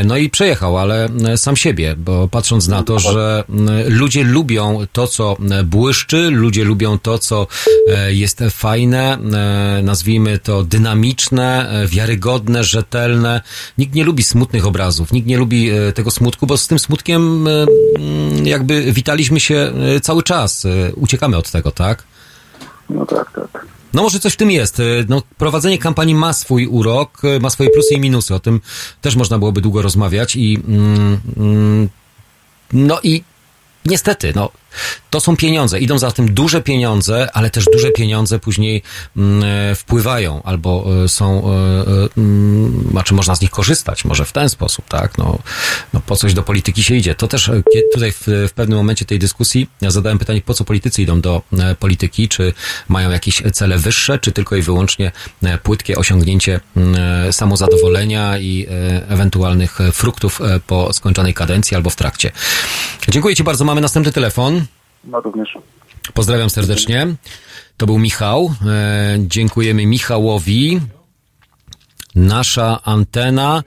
No i przejechał, ale sam siebie, bo patrząc na to, że ludzie lubią to, co błyszczy, ludzie lubią to, co jest fajne, nazwijmy to dynamiczne, wiarygodne, rzetelne. Nikt nie lubi smutnych obrazów, nikt nie lubi tego smutku, bo z tym smutkiem jakby witaliśmy się cały czas. E, Uciekamy od tego, tak? No tak, tak. No może coś w tym jest. Y, No, prowadzenie kampanii ma swój urok, y, ma swoje plusy i minusy. O tym też można byłoby długo rozmawiać i mm, mm, no i niestety, no to są pieniądze. Idą za tym duże pieniądze, ale też duże pieniądze później mm, e, wpływają albo e, są, e, mm, znaczy można z nich korzystać, może w ten sposób, tak? No, no po coś do polityki się idzie. To też e, tutaj w, w pewnym momencie tej dyskusji ja zadałem pytanie, po co politycy idą do e, polityki, czy mają jakieś cele wyższe, czy tylko i wyłącznie e, płytkie osiągnięcie samozadowolenia i ewentualnych fruktów po skończonej kadencji albo w trakcie. Dziękuję Ci bardzo. Mamy następny telefon. No również. Pozdrawiam serdecznie. To był Michał. Dziękujemy Michałowi. Nasza antena.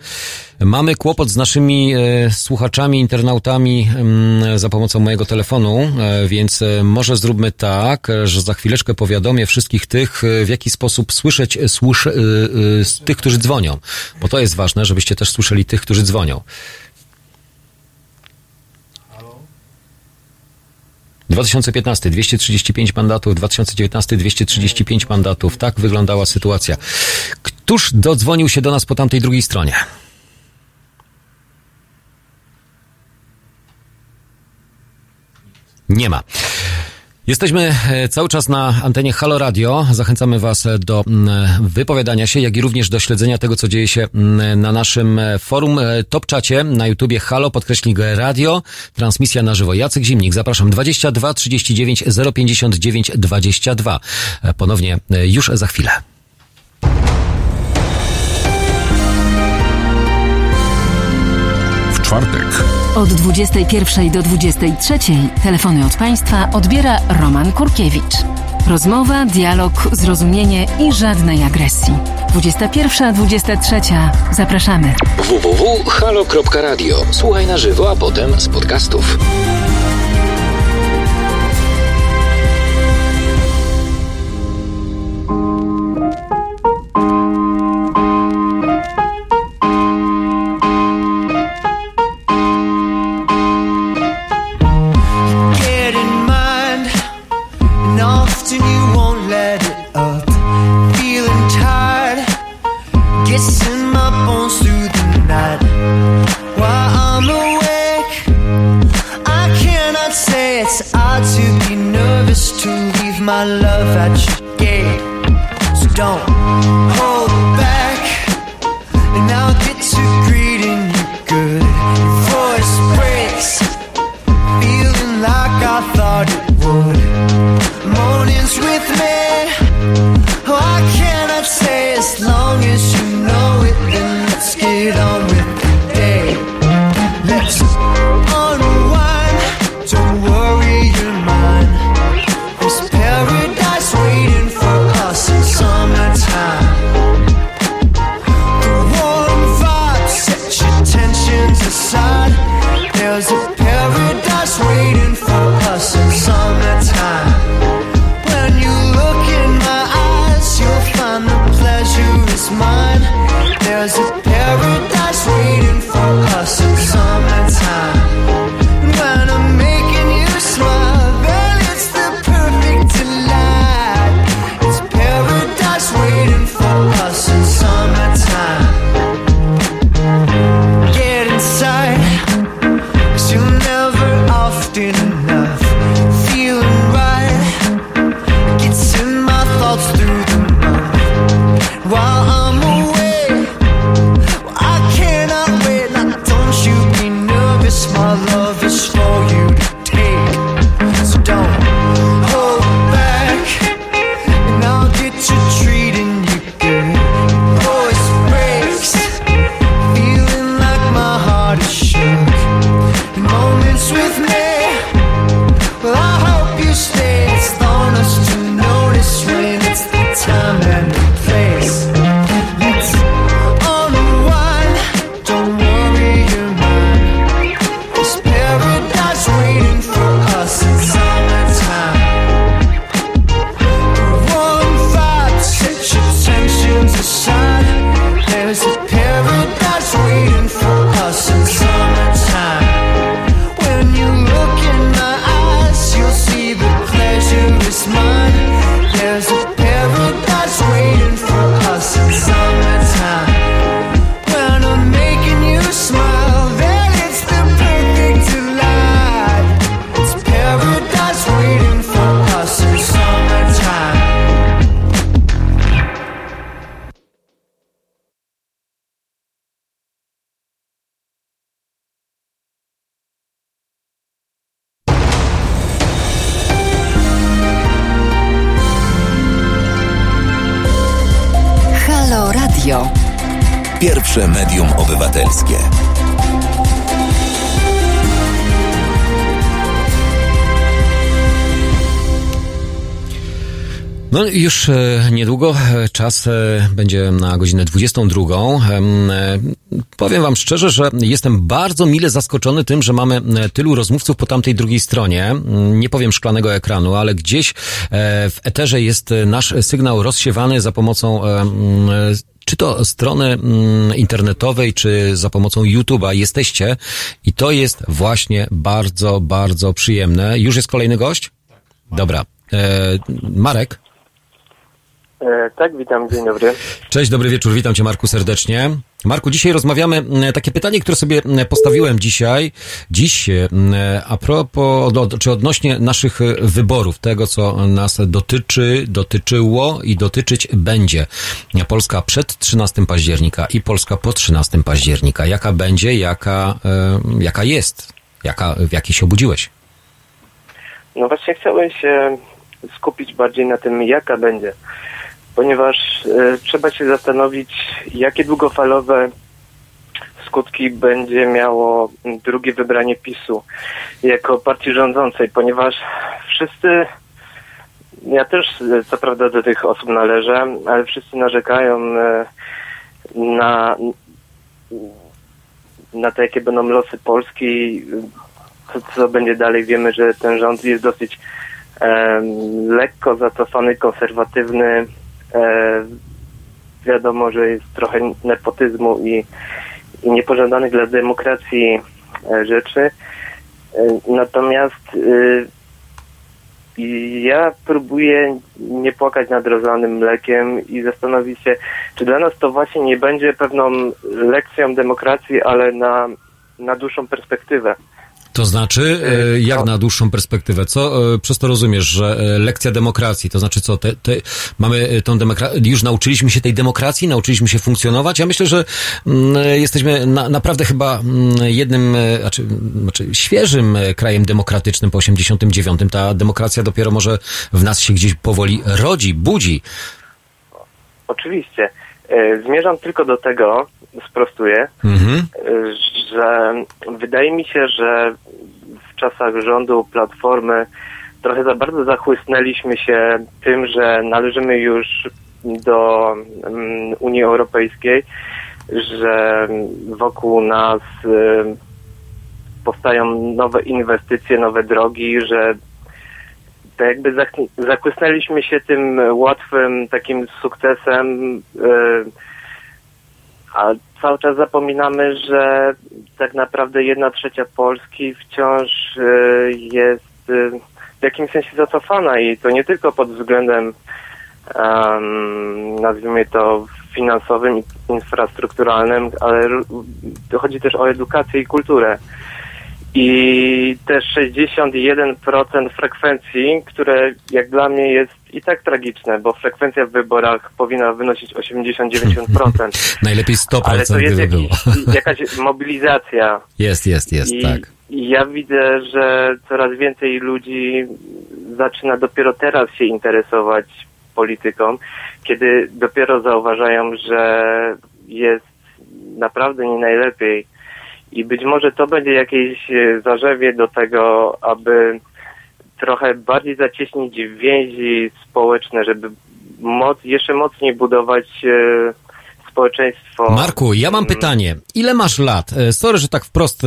Mamy kłopot z naszymi e, słuchaczami, internautami mm, za pomocą mojego telefonu, e, więc e, może zróbmy tak, e, że za chwileczkę powiadomię wszystkich tych, e, w jaki sposób słyszeć e, słyszę, e, e, z tych, którzy dzwonią, bo to jest ważne, żebyście też słyszeli tych, którzy dzwonią. 2015 235 mandatów, 2019 235 mandatów. Tak wyglądała sytuacja. Któż dodzwonił się do nas po tamtej drugiej stronie? Nie ma. Jesteśmy e, cały czas na antenie Halo Radio. Zachęcamy Was e, do mm, wypowiadania się, jak i również do śledzenia tego, co dzieje się na naszym e, forum e, Top Czacie na YouTubie Halo, podkreśnik Radio. Transmisja na żywo. Jacek Zimnik, zapraszam 22 39 059 22. E, Ponownie e, już za chwilę. Czwartek Od 21 do 23 telefony od Państwa odbiera Roman Kurkiewicz. Rozmowa, dialog, zrozumienie i żadnej agresji. 21-23. Zapraszamy. www.halo.radio. Słuchaj na żywo, a potem z podcastów. To leave my love at your gate. So don't hold back, and I'll get to greeting już e, niedługo e, czas e, będzie na godzinę 22. Em, e, Powiem wam szczerze, że jestem bardzo mile zaskoczony tym, że mamy tylu rozmówców po tamtej drugiej stronie. Mm, Nie powiem szklanego ekranu, ale gdzieś w eterze jest nasz sygnał rozsiewany za pomocą mm, czy to strony mm, internetowej, czy za pomocą YouTube'a jesteście i to jest właśnie bardzo, bardzo przyjemne. Już jest kolejny gość? Dobra. E, Marek? E, tak, witam, dzień dobry. Cześć, dobry wieczór, witam cię Marku serdecznie. Marku, dzisiaj rozmawiamy, m, takie pytanie, które sobie postawiłem dzisiaj, dziś, m, a propos, czy odnośnie naszych e, wyborów, tego co nas dotyczy, dotyczyło i dotyczyć będzie. Polska przed 13 października i Polska po 13 października. Jaka będzie, jaka, e, jaka jest, jaka, w jakiej się obudziłeś? No właśnie chciałem się skupić bardziej na tym, jaka będzie, ponieważ e, trzeba się zastanowić, jakie długofalowe skutki będzie miało drugie wybranie PiSu jako partii rządzącej, ponieważ wszyscy, ja też e, co prawda do tych osób należę, ale wszyscy narzekają e, na, na to, jakie będą losy Polski, co, co będzie dalej. Wiemy, że ten rząd jest dosyć em, lekko zacofany, konserwatywny. E, wiadomo, że jest trochę nepotyzmu i, i niepożądanych dla demokracji e, rzeczy. E, natomiast ja próbuję nie płakać nad rozlanym mlekiem i zastanowić się, czy dla nas to właśnie nie będzie pewną lekcją demokracji, ale na, na dłuższą perspektywę. To znaczy, e, jak na dłuższą perspektywę? Co e, przez to rozumiesz, że e, lekcja demokracji, to znaczy co, te, te, mamy e, tą demokrację, już nauczyliśmy się tej demokracji, nauczyliśmy się funkcjonować? Ja myślę, że mm, jesteśmy na, naprawdę chyba mm, jednym, e, znaczy, znaczy świeżym e, krajem demokratycznym po 89. Ta demokracja dopiero może w nas się gdzieś powoli rodzi, budzi. Oczywiście. E, Zmierzam tylko do tego, sprostuję, Mhm. że wydaje mi się, że w czasach rządu Platformy trochę za bardzo zachłysnęliśmy się tym, że należymy już do mm, Unii Europejskiej, że wokół nas e, powstają nowe inwestycje, nowe drogi, że tak jakby zakłysnęliśmy się tym łatwym takim sukcesem, e, a cały czas zapominamy, że tak naprawdę jedna trzecia Polski wciąż e, jest e, w jakimś sensie zacofana i to nie tylko pod względem em, nazwijmy to finansowym infrastrukturalnym, ale chodzi też o edukację i kulturę. I te 61% frekwencji, które jak dla mnie jest i tak tragiczne, bo frekwencja w wyborach powinna wynosić 80-90%. [laughs] Najlepiej 100% Ale to jest jakiś, [laughs] jakaś mobilizacja. Jest, jest, jest, I, tak. I ja widzę, że coraz więcej ludzi zaczyna dopiero teraz się interesować polityką, kiedy dopiero zauważają, że jest naprawdę nie najlepiej. I być może to będzie jakieś e, zarzewie do tego, aby trochę bardziej zacieśnić więzi społeczne, żeby moc, jeszcze mocniej budować e, społeczeństwo. Marku, ja mam pytanie. Ile masz lat? E, Sorry, że tak wprost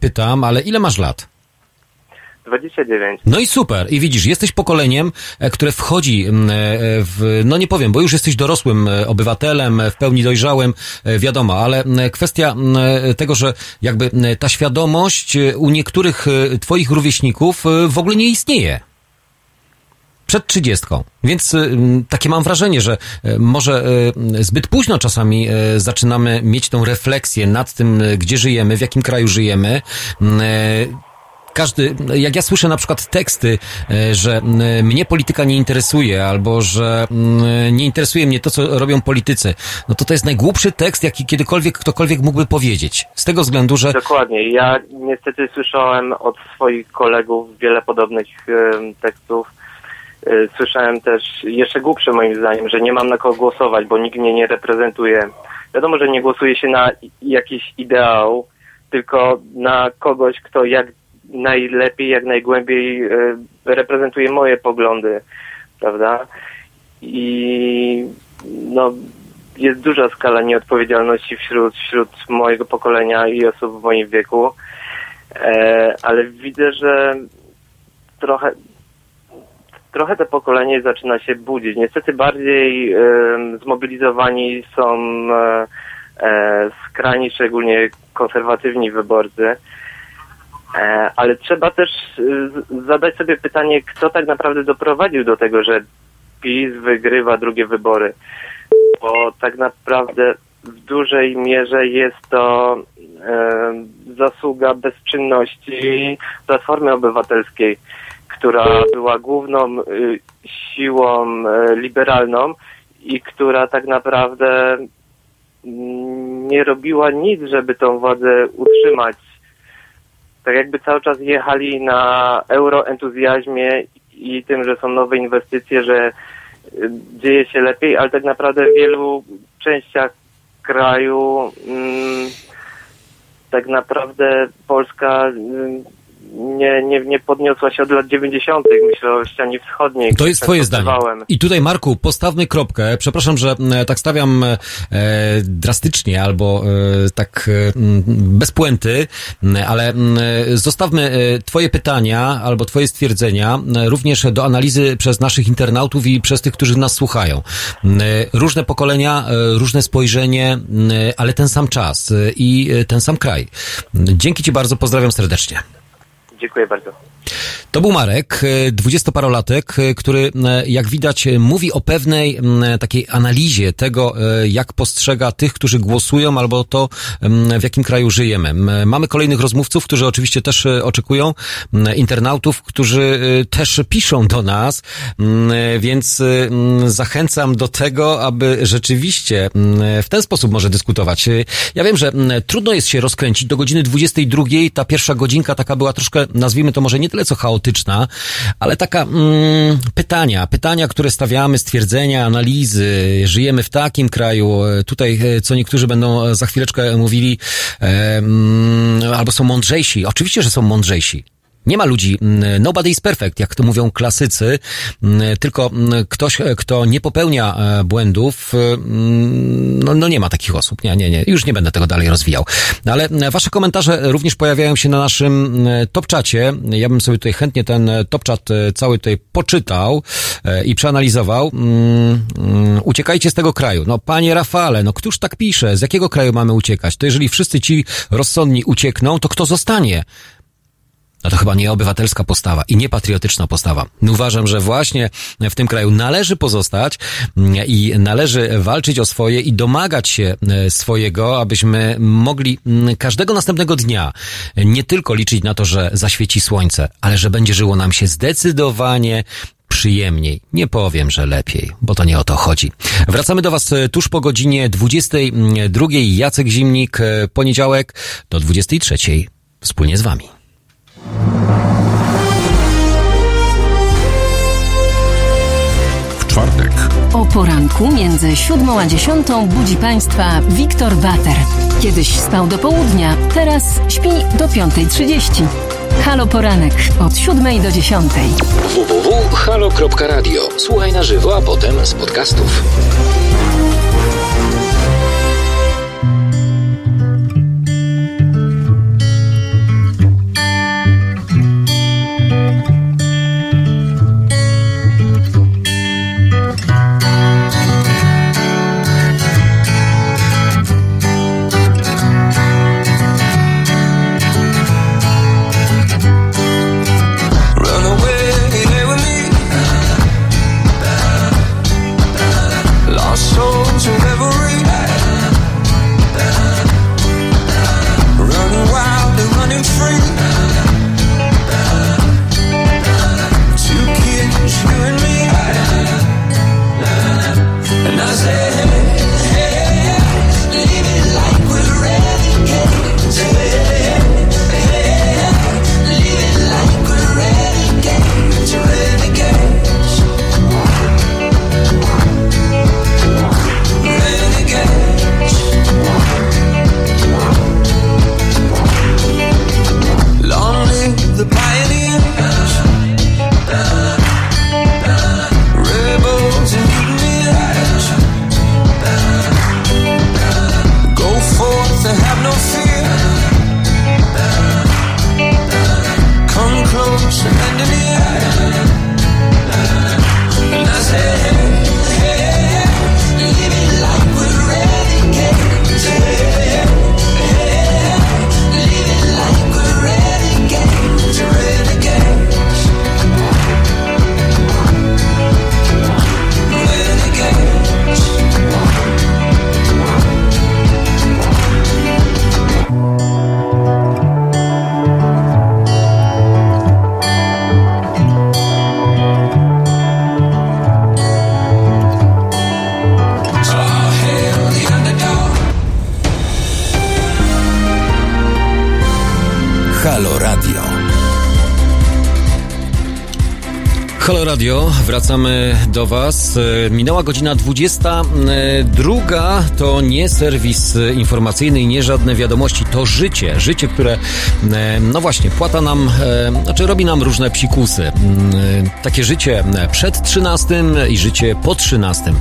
pytam, ale ile masz lat? 29. No i super. I widzisz, jesteś pokoleniem, e, które wchodzi m, e, w, no nie powiem, bo już jesteś dorosłym e, obywatelem, w pełni dojrzałym, wiadomo, ale m, kwestia m, e, tego, że jakby ta świadomość u niektórych twoich rówieśników w ogóle nie istnieje. Przed trzydziestką. Więc takie mam wrażenie, że może zbyt późno czasami zaczynamy mieć tą refleksję nad tym, gdzie żyjemy, w jakim kraju żyjemy. Każdy, jak ja słyszę na przykład teksty, e, że mnie polityka nie interesuje, albo że nie interesuje mnie to, co robią politycy, no to to jest najgłupszy tekst, jaki kiedykolwiek ktokolwiek mógłby powiedzieć. Z tego względu, że Dokładnie. Ja niestety słyszałem od swoich kolegów wiele podobnych em, tekstów. E, Słyszałem też jeszcze głupsze moim zdaniem, że nie mam na kogo głosować, bo nikt mnie nie reprezentuje. wiadomo, że nie głosuje się na jakiś ideał, tylko na kogoś, kto jak najlepiej, jak najgłębiej e, reprezentuje moje poglądy, prawda? I no, jest duża skala nieodpowiedzialności wśród, wśród mojego pokolenia i osób w moim wieku, e, ale widzę, że trochę, trochę to pokolenie zaczyna się budzić. Niestety bardziej zmobilizowani są e, skrajni, szczególnie konserwatywni wyborcy. E, ale trzeba też z- zadać sobie pytanie, kto tak naprawdę doprowadził do tego, że PiS wygrywa drugie wybory. Bo tak naprawdę w dużej mierze jest to e, zasługa bezczynności Platformy Obywatelskiej, która była główną y, siłą e, liberalną i która tak naprawdę mm, nie robiła nic, żeby tą władzę utrzymać. Tak jakby cały czas jechali na euroentuzjazmie i tym, że są nowe inwestycje, że y, dzieje się lepiej, ale tak naprawdę w wielu częściach kraju mm, tak naprawdę Polska mm, nie, nie, nie podniosła się od lat 90. Myślę o ścianie wschodniej. To jest twoje zdanie. I tutaj, Marku, postawmy kropkę. Przepraszam, że e, tak stawiam e, drastycznie albo e, tak e, m, bez puenty, m, ale m, zostawmy e, twoje pytania albo twoje stwierdzenia e, również do analizy przez naszych internautów i przez tych, którzy nas słuchają. E, Różne pokolenia, e, różne spojrzenie, ale ten sam czas e, i e, ten sam kraj. Dzięki ci bardzo, pozdrawiam serdecznie. Dziękuję bardzo. To był Marek, e, dwudziestoparolatek, e, który, e, jak widać, mówi o pewnej takiej analizie tego, jak postrzega tych, którzy głosują, albo to, w jakim kraju żyjemy. Mamy kolejnych rozmówców, którzy oczywiście też oczekują, internautów, którzy też piszą do nas, więc zachęcam do tego, aby rzeczywiście w ten sposób może dyskutować. Ja wiem, że trudno jest się rozkręcić do godziny 22. Ta pierwsza godzinka taka była troszkę, nazwijmy to może nie tyle co chaotyczna, ale taka mm, pytania, pytania, które stawiamy, stwierdzenia, analizy. Żyjemy w takim kraju, e, tutaj e, co niektórzy będą e, za chwileczkę mówili, e, mm, albo są mądrzejsi. Oczywiście, że są mądrzejsi. Nie ma ludzi, mm, nobody is perfect, jak to mówią klasycy, mm, tylko mm, ktoś, e, kto nie popełnia e, błędów, e, no, no nie ma takich osób. Nie, nie, nie, już nie będę tego dalej rozwijał. Ale wasze komentarze również pojawiają się na naszym e, top czacie. Ja bym sobie tutaj chętnie ten top czat e, cały tutaj poczytał i przeanalizował. Uciekajcie z tego kraju. No panie Rafale, no któż tak pisze? Z jakiego kraju mamy uciekać? To jeżeli wszyscy ci rozsądni uciekną, to kto zostanie? No to chyba nie obywatelska postawa i nie patriotyczna postawa. Uważam, że właśnie w tym kraju należy pozostać mm, i należy walczyć o swoje i domagać się e, swojego, abyśmy mogli mm, każdego następnego dnia nie tylko liczyć na to, że zaświeci słońce, ale że będzie żyło nam się zdecydowanie przyjemniej. Nie powiem, że lepiej, bo to nie o to chodzi. Wracamy do Was e, tuż po godzinie 22. Jacek Zimnik, e, poniedziałek do 23. Wspólnie z Wami. W czwartek O poranku między siódmą a dziesiątą budzi Państwa Wiktor Bater. Kiedyś spał do południa, teraz śpi do 5.30. Halo Poranek od siódmej do dziesiątej. www.halo.radio. Słuchaj na żywo, a potem z podcastów. Wracamy do Was. Minęła godzina 22. To nie serwis informacyjny i nie żadne wiadomości, to życie. Życie, które, e, no właśnie, płata nam, e, znaczy robi nam różne psikusy. Mm, e, Takie życie przed 13 i życie po 13.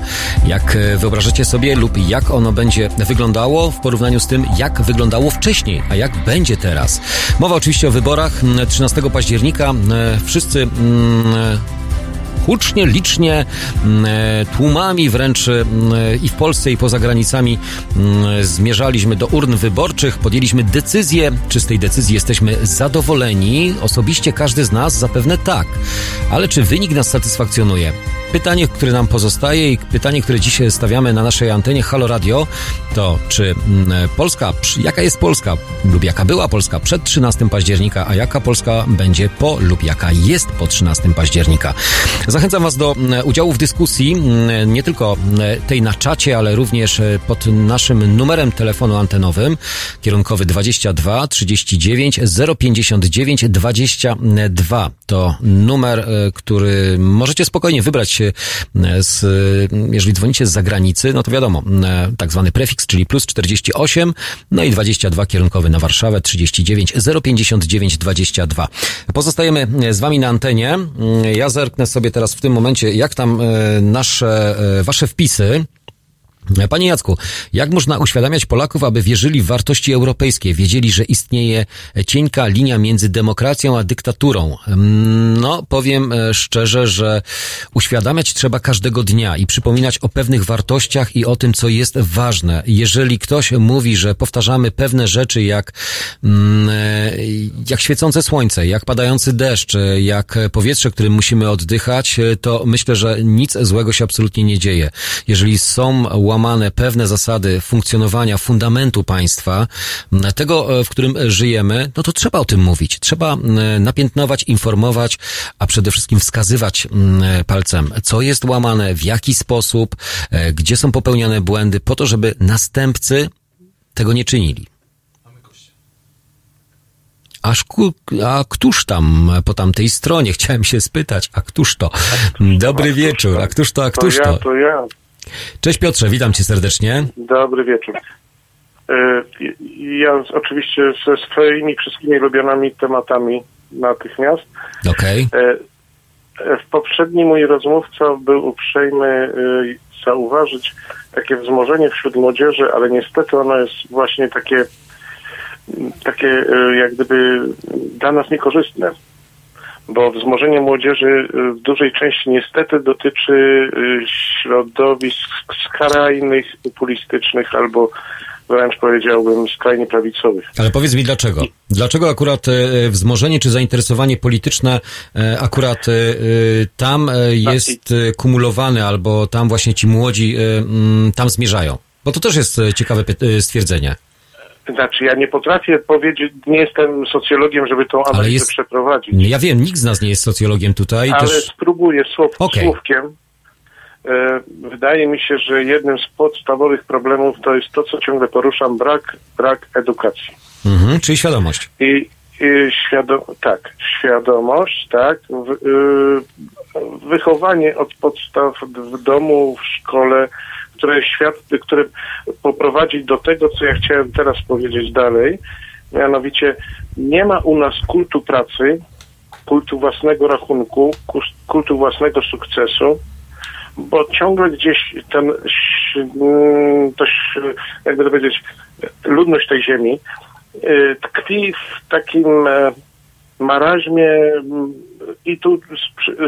Jak wyobrażacie sobie lub jak ono będzie wyglądało w porównaniu z tym, jak wyglądało wcześniej, a jak będzie teraz. Mowa oczywiście o wyborach mm, 13 października. E, Wszyscy mm, hucznie, licznie, mm, e, tłumami wręcz mm, i w Polsce i poza granicami mm, zmierzaliśmy do urn wyborczych, podjęliśmy decyzję, czy z tej decyzji jesteśmy zadowoleni? Osobiście każdy z nas zapewne tak, ale czy wynik nas satysfakcjonuje? Pytanie, które nam pozostaje i pytanie, które dzisiaj stawiamy na naszej antenie Halo Radio, to czy mm, Polska, przy- jaka jest Polska lub jaka była Polska przed 13 października, a jaka Polska będzie po lub jaka jest po 13 października. Zachęcam Was do mm, udziału w dyskusji, mm, nie tylko tej na czacie, ale również e, pod naszym numerem telefonu antenowym, kierunkowy 22 39 059 22. To numer, e, który możecie spokojnie wybrać e, z, e, jeżeli dzwonicie z zagranicy, no to wiadomo, e, tak zwany prefiks, czyli plus 48, no i 22 kierunkowy na Warszawę, 39 059 22. Pozostajemy z Wami na antenie. Mm, Ja zerknę sobie teraz w tym momencie, jak tam e, nasze, e, Wasze wpisy. Panie Jacku, jak można uświadamiać Polaków, aby wierzyli w wartości europejskie, wiedzieli, że istnieje cienka linia między demokracją a dyktaturą? Mm, No, powiem e, szczerze, że uświadamiać trzeba każdego dnia i przypominać o pewnych wartościach i o tym, co jest ważne. Jeżeli ktoś mówi, że powtarzamy pewne rzeczy jak, mm, e, jak świecące słońce, jak padający deszcz, e, jak powietrze, którym musimy oddychać, to myślę, że nic złego się absolutnie nie dzieje. Jeżeli są łamane pewne zasady funkcjonowania fundamentu państwa, tego, e, w którym żyjemy, no to trzeba o tym mówić. Trzeba m, napiętnować, informować, a przede wszystkim wskazywać m, palcem, co jest łamane, w jaki sposób, e, gdzie są popełniane błędy, po to, żeby następcy tego nie czynili. Aż ku, a któż tam po tamtej stronie? [laughs] Chciałem się spytać, a któż to? Dobry wieczór, a któż to, a któż to ja, to? to ja. Cześć Piotrze, witam cię serdecznie. Dobry wieczór. E, Ja oczywiście ze swoimi wszystkimi lubionymi tematami natychmiast. Okej. E, e, W poprzednim mój rozmówca był uprzejmy zauważyć takie wzmożenie wśród młodzieży, ale niestety ono jest właśnie takie, takie jak gdyby dla nas niekorzystne. Bo wzmożenie młodzieży e, w dużej części niestety dotyczy e, środowisk skrajnych, populistycznych albo wręcz powiedziałbym skrajnie prawicowych. Ale powiedz mi dlaczego? Dlaczego akurat e, wzmożenie czy zainteresowanie polityczne akurat tam e, jest kumulowane albo tam właśnie ci młodzi mm, tam zmierzają? Bo to też jest ciekawe stwierdzenie. Znaczy, ja nie potrafię powiedzieć, nie jestem socjologiem, żeby tą analizę jest- przeprowadzić, Ja wiem, nikt z nas nie jest socjologiem tutaj. ale też... spróbuję słow, Okej. słówkiem. E, wydaje mi się, że jednym z podstawowych problemów to jest to, co ciągle poruszam, brak, brak edukacji. Mhm, czyli świadomość. I, i świadom, tak, świadomość, tak, w, y, wychowanie od podstaw w domu, w szkole, które świat, które poprowadzi do tego, co ja chciałem teraz powiedzieć dalej, mianowicie nie ma u nas kultu pracy, kultu własnego rachunku, kultu własnego sukcesu, bo ciągle gdzieś ten, mm, to, jakby to powiedzieć, ludność tej ziemi, y, tkwi w takim e, maraźmie mm, i tu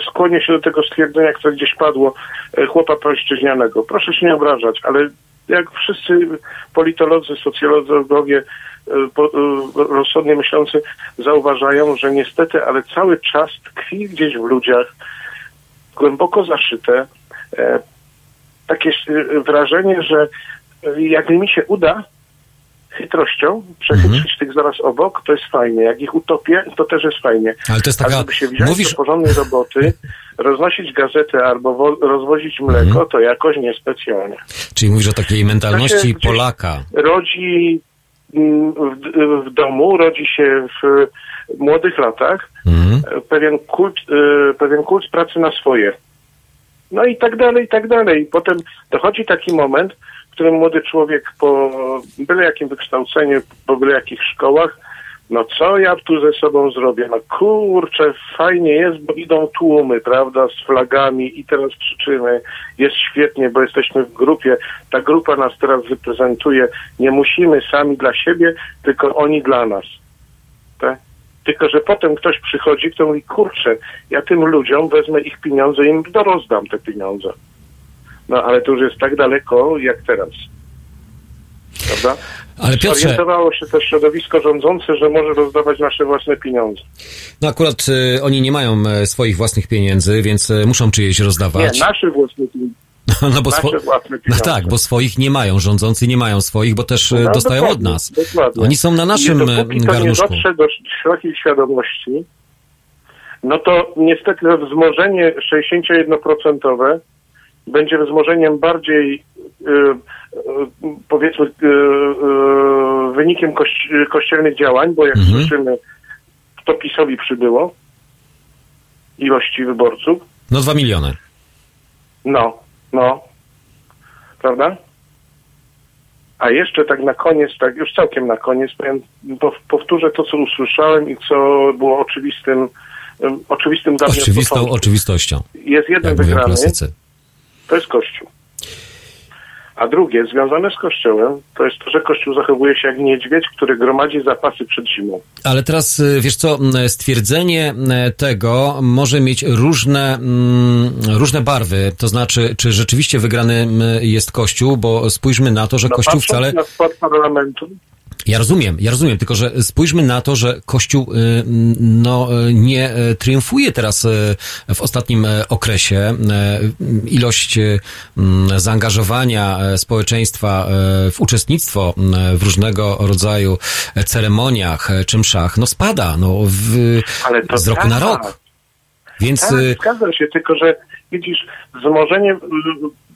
skłonię się do tego stwierdzenia, które gdzieś padło, e, chłopa pańszczyźnianego. Proszę się nie obrażać, ale jak wszyscy politolodzy, socjologowie, e, e, rozsądnie myślący zauważają, że niestety, ale cały czas tkwi gdzieś w ludziach głęboko zaszyte takie wrażenie, że jak mi się uda chytrością przechytrzyć tych zaraz obok, to jest fajnie. Jak ich utopię, to też jest fajnie. Ale to jest taka- A żeby się wziąć mówisz- do porządnej roboty, [laughs] roznosić gazetę albo wo- rozwozić mleko, Mhm. to jakoś niespecjalnie. Czyli mówisz o takiej mentalności Polaka. Rodzi mm, w, w domu, rodzi się w młodych latach Mhm. e, pewien kult, e, pewien kult pracy na swoje. No i tak dalej, i tak dalej. Potem dochodzi taki moment, w którym młody człowiek po byle jakim wykształceniu, po byle jakich szkołach, no co ja tu ze sobą zrobię? No kurczę, fajnie jest, bo idą tłumy, prawda, z flagami i teraz krzyczymy, jest świetnie, bo jesteśmy w grupie, ta grupa nas teraz reprezentuje, nie musimy sami dla siebie, tylko oni dla nas. Tak? Tylko, że potem ktoś przychodzi, kto mówi, kurczę, ja tym ludziom wezmę ich pieniądze i im dorozdam te pieniądze. No ale to już jest tak daleko, jak teraz. Prawda? Ale Piotrze- Zorientowało się też środowisko rządzące, że może rozdawać nasze własne pieniądze. No akurat y, oni nie mają e, swoich własnych pieniędzy, więc e, muszą czyjeś rozdawać. Nie, nasze własne pieniądze. [laughs] No bo nasze swo- własne [laughs] No tak, bo swoich nie mają, rządzący nie mają swoich, bo też e, No, dostają od nas. dokładnie. Oni są na naszym I e, dopóki to nie garnuszku. dotrze do szerokiej świadomości, no to niestety wzmożenie 61% będzie wzmożeniem bardziej y, y, powiedzmy y, wynikiem kości- kościelnych działań, bo jak Mhm. słyszymy, to PiSowi przybyło ilości wyborców. No dwa miliony. No, no. Prawda? A jeszcze tak na koniec, tak już całkiem na koniec, powiem, pow- powtórzę to, co usłyszałem i co było oczywistym, oczywistym dla mnie Oczywistą oczywistością. Jest jeden Jak wygrany. To jest Kościół. A drugie, związane z Kościołem, to jest to, że Kościół zachowuje się jak niedźwiedź, który gromadzi zapasy przed zimą. Ale teraz, y, wiesz co, stwierdzenie tego może mieć różne, mm, różne barwy. To znaczy, czy rzeczywiście wygrany jest Kościół, bo spójrzmy na to, że No, Kościół wcale... na skład parlamentu, Ja rozumiem, ja rozumiem, tylko że spójrzmy na to, że Kościół y, no, y, nie y, triumfuje teraz w ostatnim okresie. Ilość zaangażowania społeczeństwa w uczestnictwo w różnego rodzaju ceremoniach czy mszach, no spada no, w, z roku na tak. rok. Więc Tak, y, zgadza się, tylko że widzisz, wzmożenie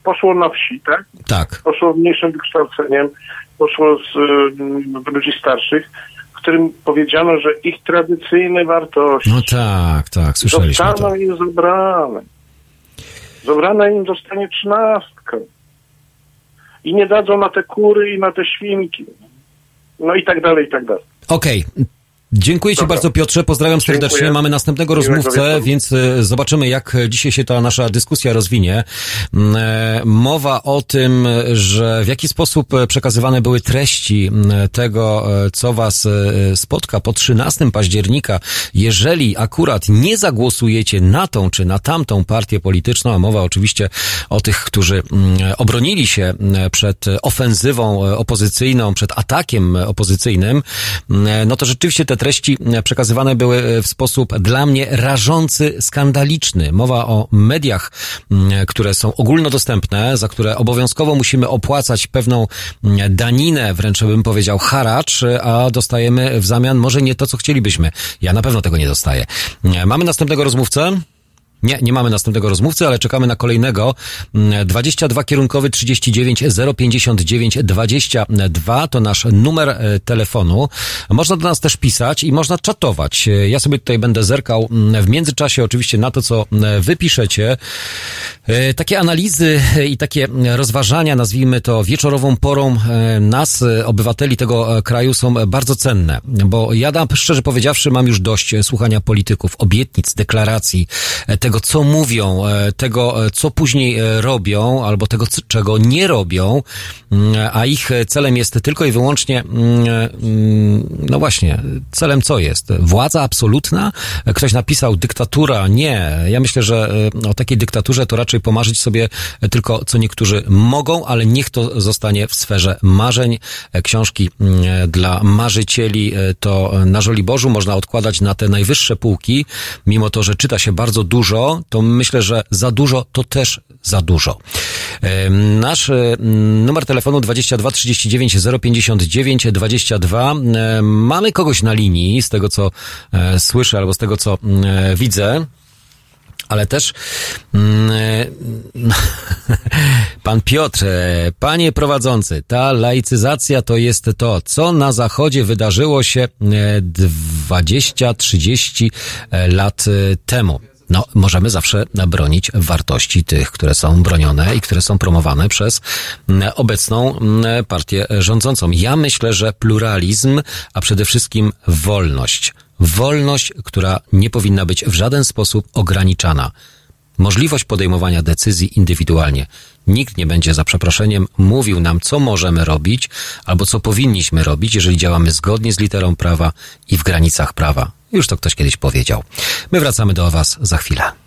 poszło na wsi, tak? tak, Poszło mniejszym wykształceniem, poszło z y, ludzi starszych, którym powiedziano, że ich tradycyjne wartości no tak, tak, słyszeliśmy zostaną im zabrane. Zabrana im zostanie trzynastka. I nie dadzą na te kury i na te świnki. No i tak dalej, i tak dalej. Okej. Dziękuję Ci Dobra. bardzo Piotrze, pozdrawiam serdecznie. Dziękuję. Mamy następnego rozmówcę, więc e, zobaczymy jak dzisiaj się ta nasza dyskusja rozwinie. Mm, e, Mowa o tym, że w jaki sposób przekazywane były treści m, tego, e, co Was spotka po 13 października, jeżeli akurat nie zagłosujecie na tą czy na tamtą partię polityczną, a mowa oczywiście o tych, którzy mm, obronili się mm, przed ofensywą opozycyjną, przed atakiem opozycyjnym, mm, no to rzeczywiście te treści przekazywane były e, w sposób dla mnie rażący, skandaliczny. Mowa o mediach, które są ogólnodostępne, za które obowiązkowo musimy opłacać pewną daninę, wręcz bym powiedział haracz, a dostajemy w zamian może nie to, co chcielibyśmy. Ja na pewno tego nie dostaję. Mm, Mamy następnego rozmówcę? Nie, nie mamy następnego rozmówcy, ale czekamy na kolejnego. Mm, 22 kierunkowy 39 059 22 to nasz numer e, telefonu. Można do nas też pisać i można czatować. E, Ja sobie tutaj będę zerkał mm, w międzyczasie oczywiście na to, co mm, wy piszecie. E, Takie analizy i takie rozważania, nazwijmy to wieczorową porą nas, obywateli tego kraju są bardzo cenne, bo ja dam, szczerze powiedziawszy, mam już dość słuchania polityków, obietnic, deklaracji, tego, co mówią, e, tego, e, co później e, robią, albo tego, czego nie robią, mm, a ich celem jest tylko i wyłącznie, mm, mm, no właśnie, celem co jest? Władza absolutna? Ktoś napisał dyktatura? Nie. Ja myślę, że o takiej dyktaturze to raczej pomarzyć sobie tylko, co niektórzy mogą, ale niech to zostanie w sferze marzeń. Książki dla marzycieli to na Żoliborzu można odkładać na te najwyższe półki, mimo to, że czyta się bardzo dużo, to myślę, że za dużo to też za dużo. E, Nasz e, numer telefonu 22 39 059 22. E, Mamy kogoś na linii, z tego co e, słyszę albo z tego co e, widzę. Ale też mm, [laughs] pan Piotr, panie prowadzący, ta laicyzacja to jest to, co na Zachodzie wydarzyło się e, 20-30 lat temu. No, możemy zawsze bronić wartości tych, które są bronione i które są promowane przez mm, obecną mm, partię rządzącą. Ja myślę, że pluralizm, a przede wszystkim wolność. Wolność, która nie powinna być w żaden sposób ograniczana. Możliwość podejmowania decyzji indywidualnie. Nikt nie będzie za przeproszeniem mówił nam, co możemy robić albo co powinniśmy robić, jeżeli działamy zgodnie z literą prawa i w granicach prawa. Już to ktoś kiedyś powiedział. My wracamy do Was za chwilę.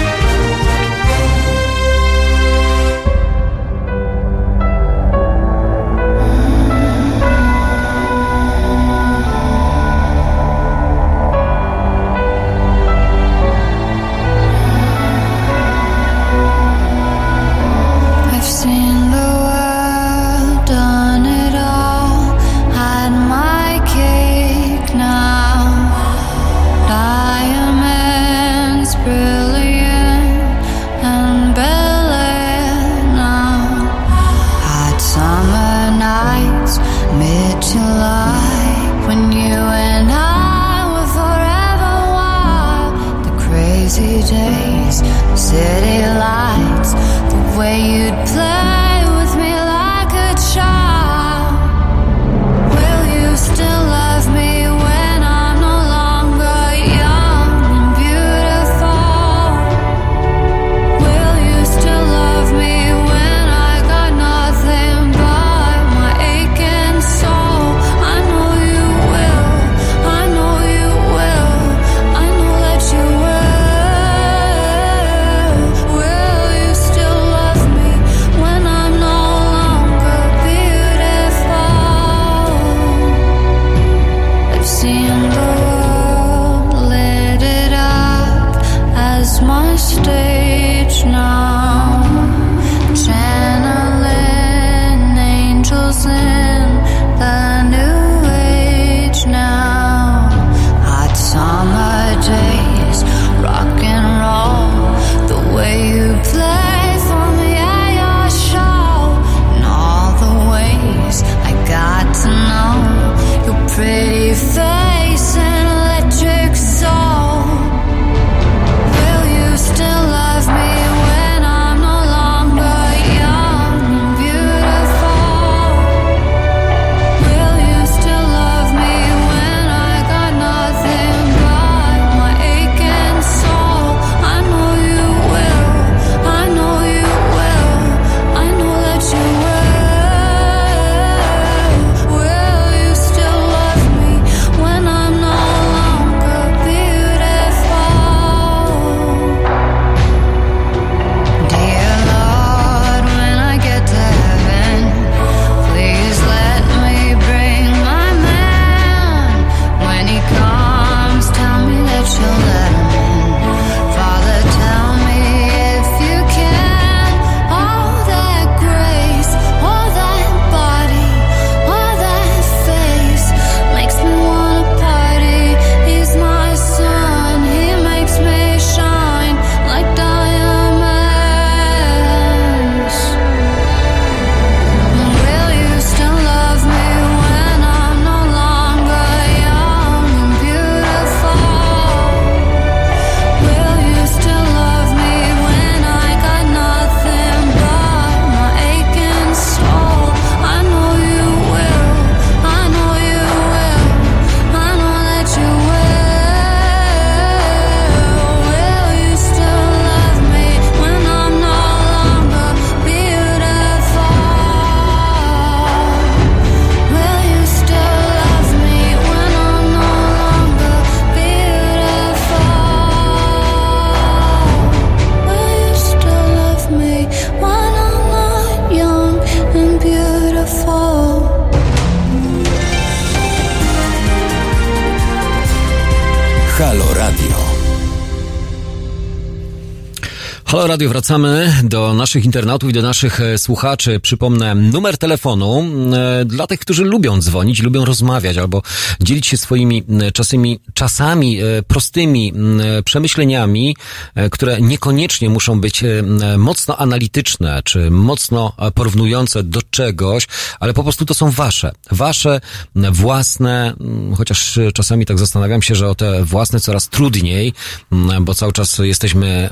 Radio, wracamy do naszych internautów i do naszych e, słuchaczy. Przypomnę numer telefonu e, dla tych, którzy lubią dzwonić, lubią rozmawiać albo dzielić się swoimi e, czasami, czasami e, prostymi m, e, przemyśleniami, które niekoniecznie muszą być mocno analityczne czy mocno porównujące do czegoś, ale po prostu to są wasze, wasze własne, chociaż czasami tak zastanawiam się, że o te własne coraz trudniej, bo cały czas jesteśmy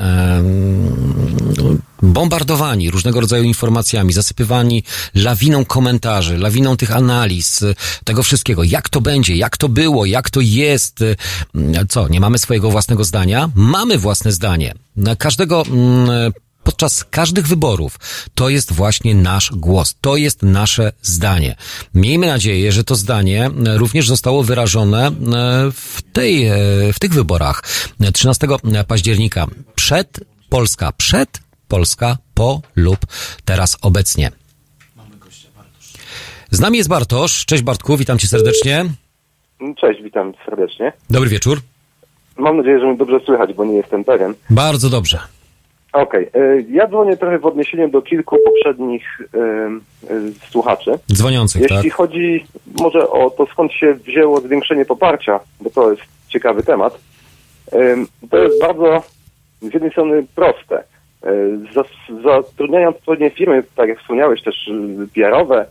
bombardowani różnego rodzaju informacjami, zasypywani lawiną komentarzy, lawiną tych analiz, y, tego wszystkiego. Jak to będzie, jak to było, jak to jest. y, Co, nie mamy swojego własnego zdania? Mamy własne zdanie. Na Każdego mm, podczas każdych wyborów to jest właśnie nasz głos, to jest nasze zdanie. Miejmy nadzieję, że to zdanie e, również zostało wyrażone w tej, w tych wyborach 13 października przed Polska, przed Polska, po lub teraz obecnie. Z nami jest Bartosz. Cześć Bartku, witam cię serdecznie. Cześć, witam serdecznie. Dobry wieczór. Mam nadzieję, że mnie dobrze słychać, bo nie jestem pewien. Bardzo dobrze. Okej, e, ja dzwonię trochę w odniesieniu do kilku poprzednich e, e, słuchaczy. Dzwoniących, Jeśli tak? chodzi może o to, skąd się wzięło zwiększenie poparcia, bo to jest ciekawy temat, em, to jest bardzo z jednej strony proste. E, Zatrudniając odpowiednie firmy, tak jak wspomniałeś, też PR-owe,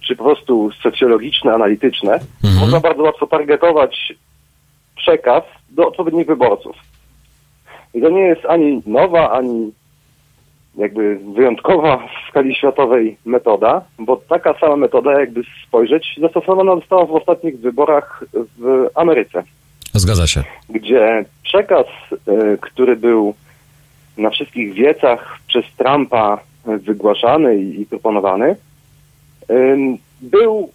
czy po prostu socjologiczne, analityczne, można bardzo łatwo targetować przekaz do odpowiednich wyborców. I to nie jest ani nowa, ani jakby wyjątkowa w skali światowej metoda, bo taka sama metoda, jakby spojrzeć, zastosowana została w ostatnich wyborach w Ameryce, Zgadza się. gdzie przekaz, e, który był na wszystkich wiecach przez Trumpa wygłaszany i, proponowany, był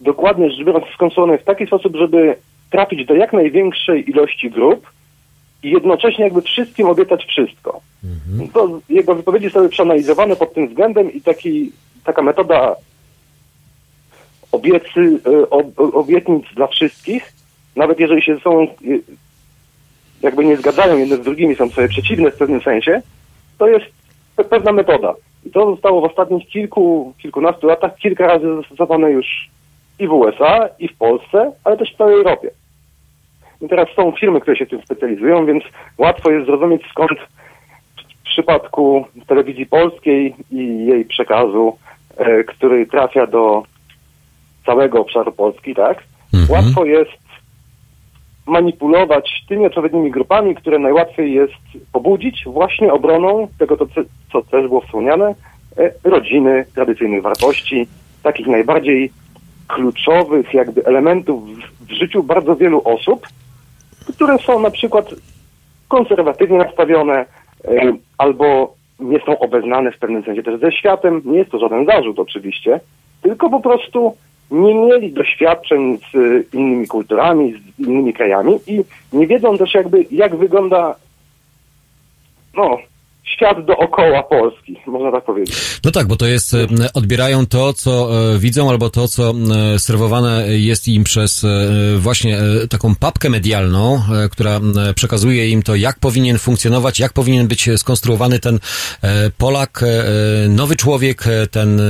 dokładnie rzecz biorąc skonstruowany w taki sposób, żeby trafić do jak największej ilości grup i jednocześnie jakby wszystkim obiecać wszystko. To jego wypowiedzi zostały przeanalizowane pod tym względem i taki, taka metoda obiecy, ob, obietnic dla wszystkich, nawet jeżeli się ze sobą e, jakby nie zgadzają jedne z drugimi, są sobie przeciwne w pewnym sensie, to jest pe- pewna metoda. I to zostało w ostatnich kilku, kilkunastu latach kilka razy zastosowane już i w USA, i w Polsce, ale też w całej Europie. I teraz są firmy, które się tym specjalizują, więc łatwo jest zrozumieć skąd w przypadku telewizji polskiej i jej przekazu, e, który trafia do całego obszaru Polski, tak? Łatwo jest manipulować tymi odpowiednimi grupami, które najłatwiej jest pobudzić właśnie obroną tego, to, co- też było wspomniane, e, rodziny, tradycyjnych wartości, takich najbardziej kluczowych jakby elementów w, w życiu bardzo wielu osób, które są na przykład konserwatywnie nastawione e, albo nie są obeznane w pewnym sensie też ze światem. Nie jest to żaden zarzut oczywiście, tylko po prostu nie mieli doświadczeń z e, innymi kulturami, z innymi krajami i nie wiedzą też jakby jak wygląda no, świat dookoła Polski, można tak powiedzieć. No tak, bo to jest, e, odbierają to, co e, widzą, albo to, co e, serwowane jest im przez właśnie taką papkę medialną, która przekazuje im to, jak powinien funkcjonować, jak powinien być skonstruowany ten Polak, nowy człowiek, ten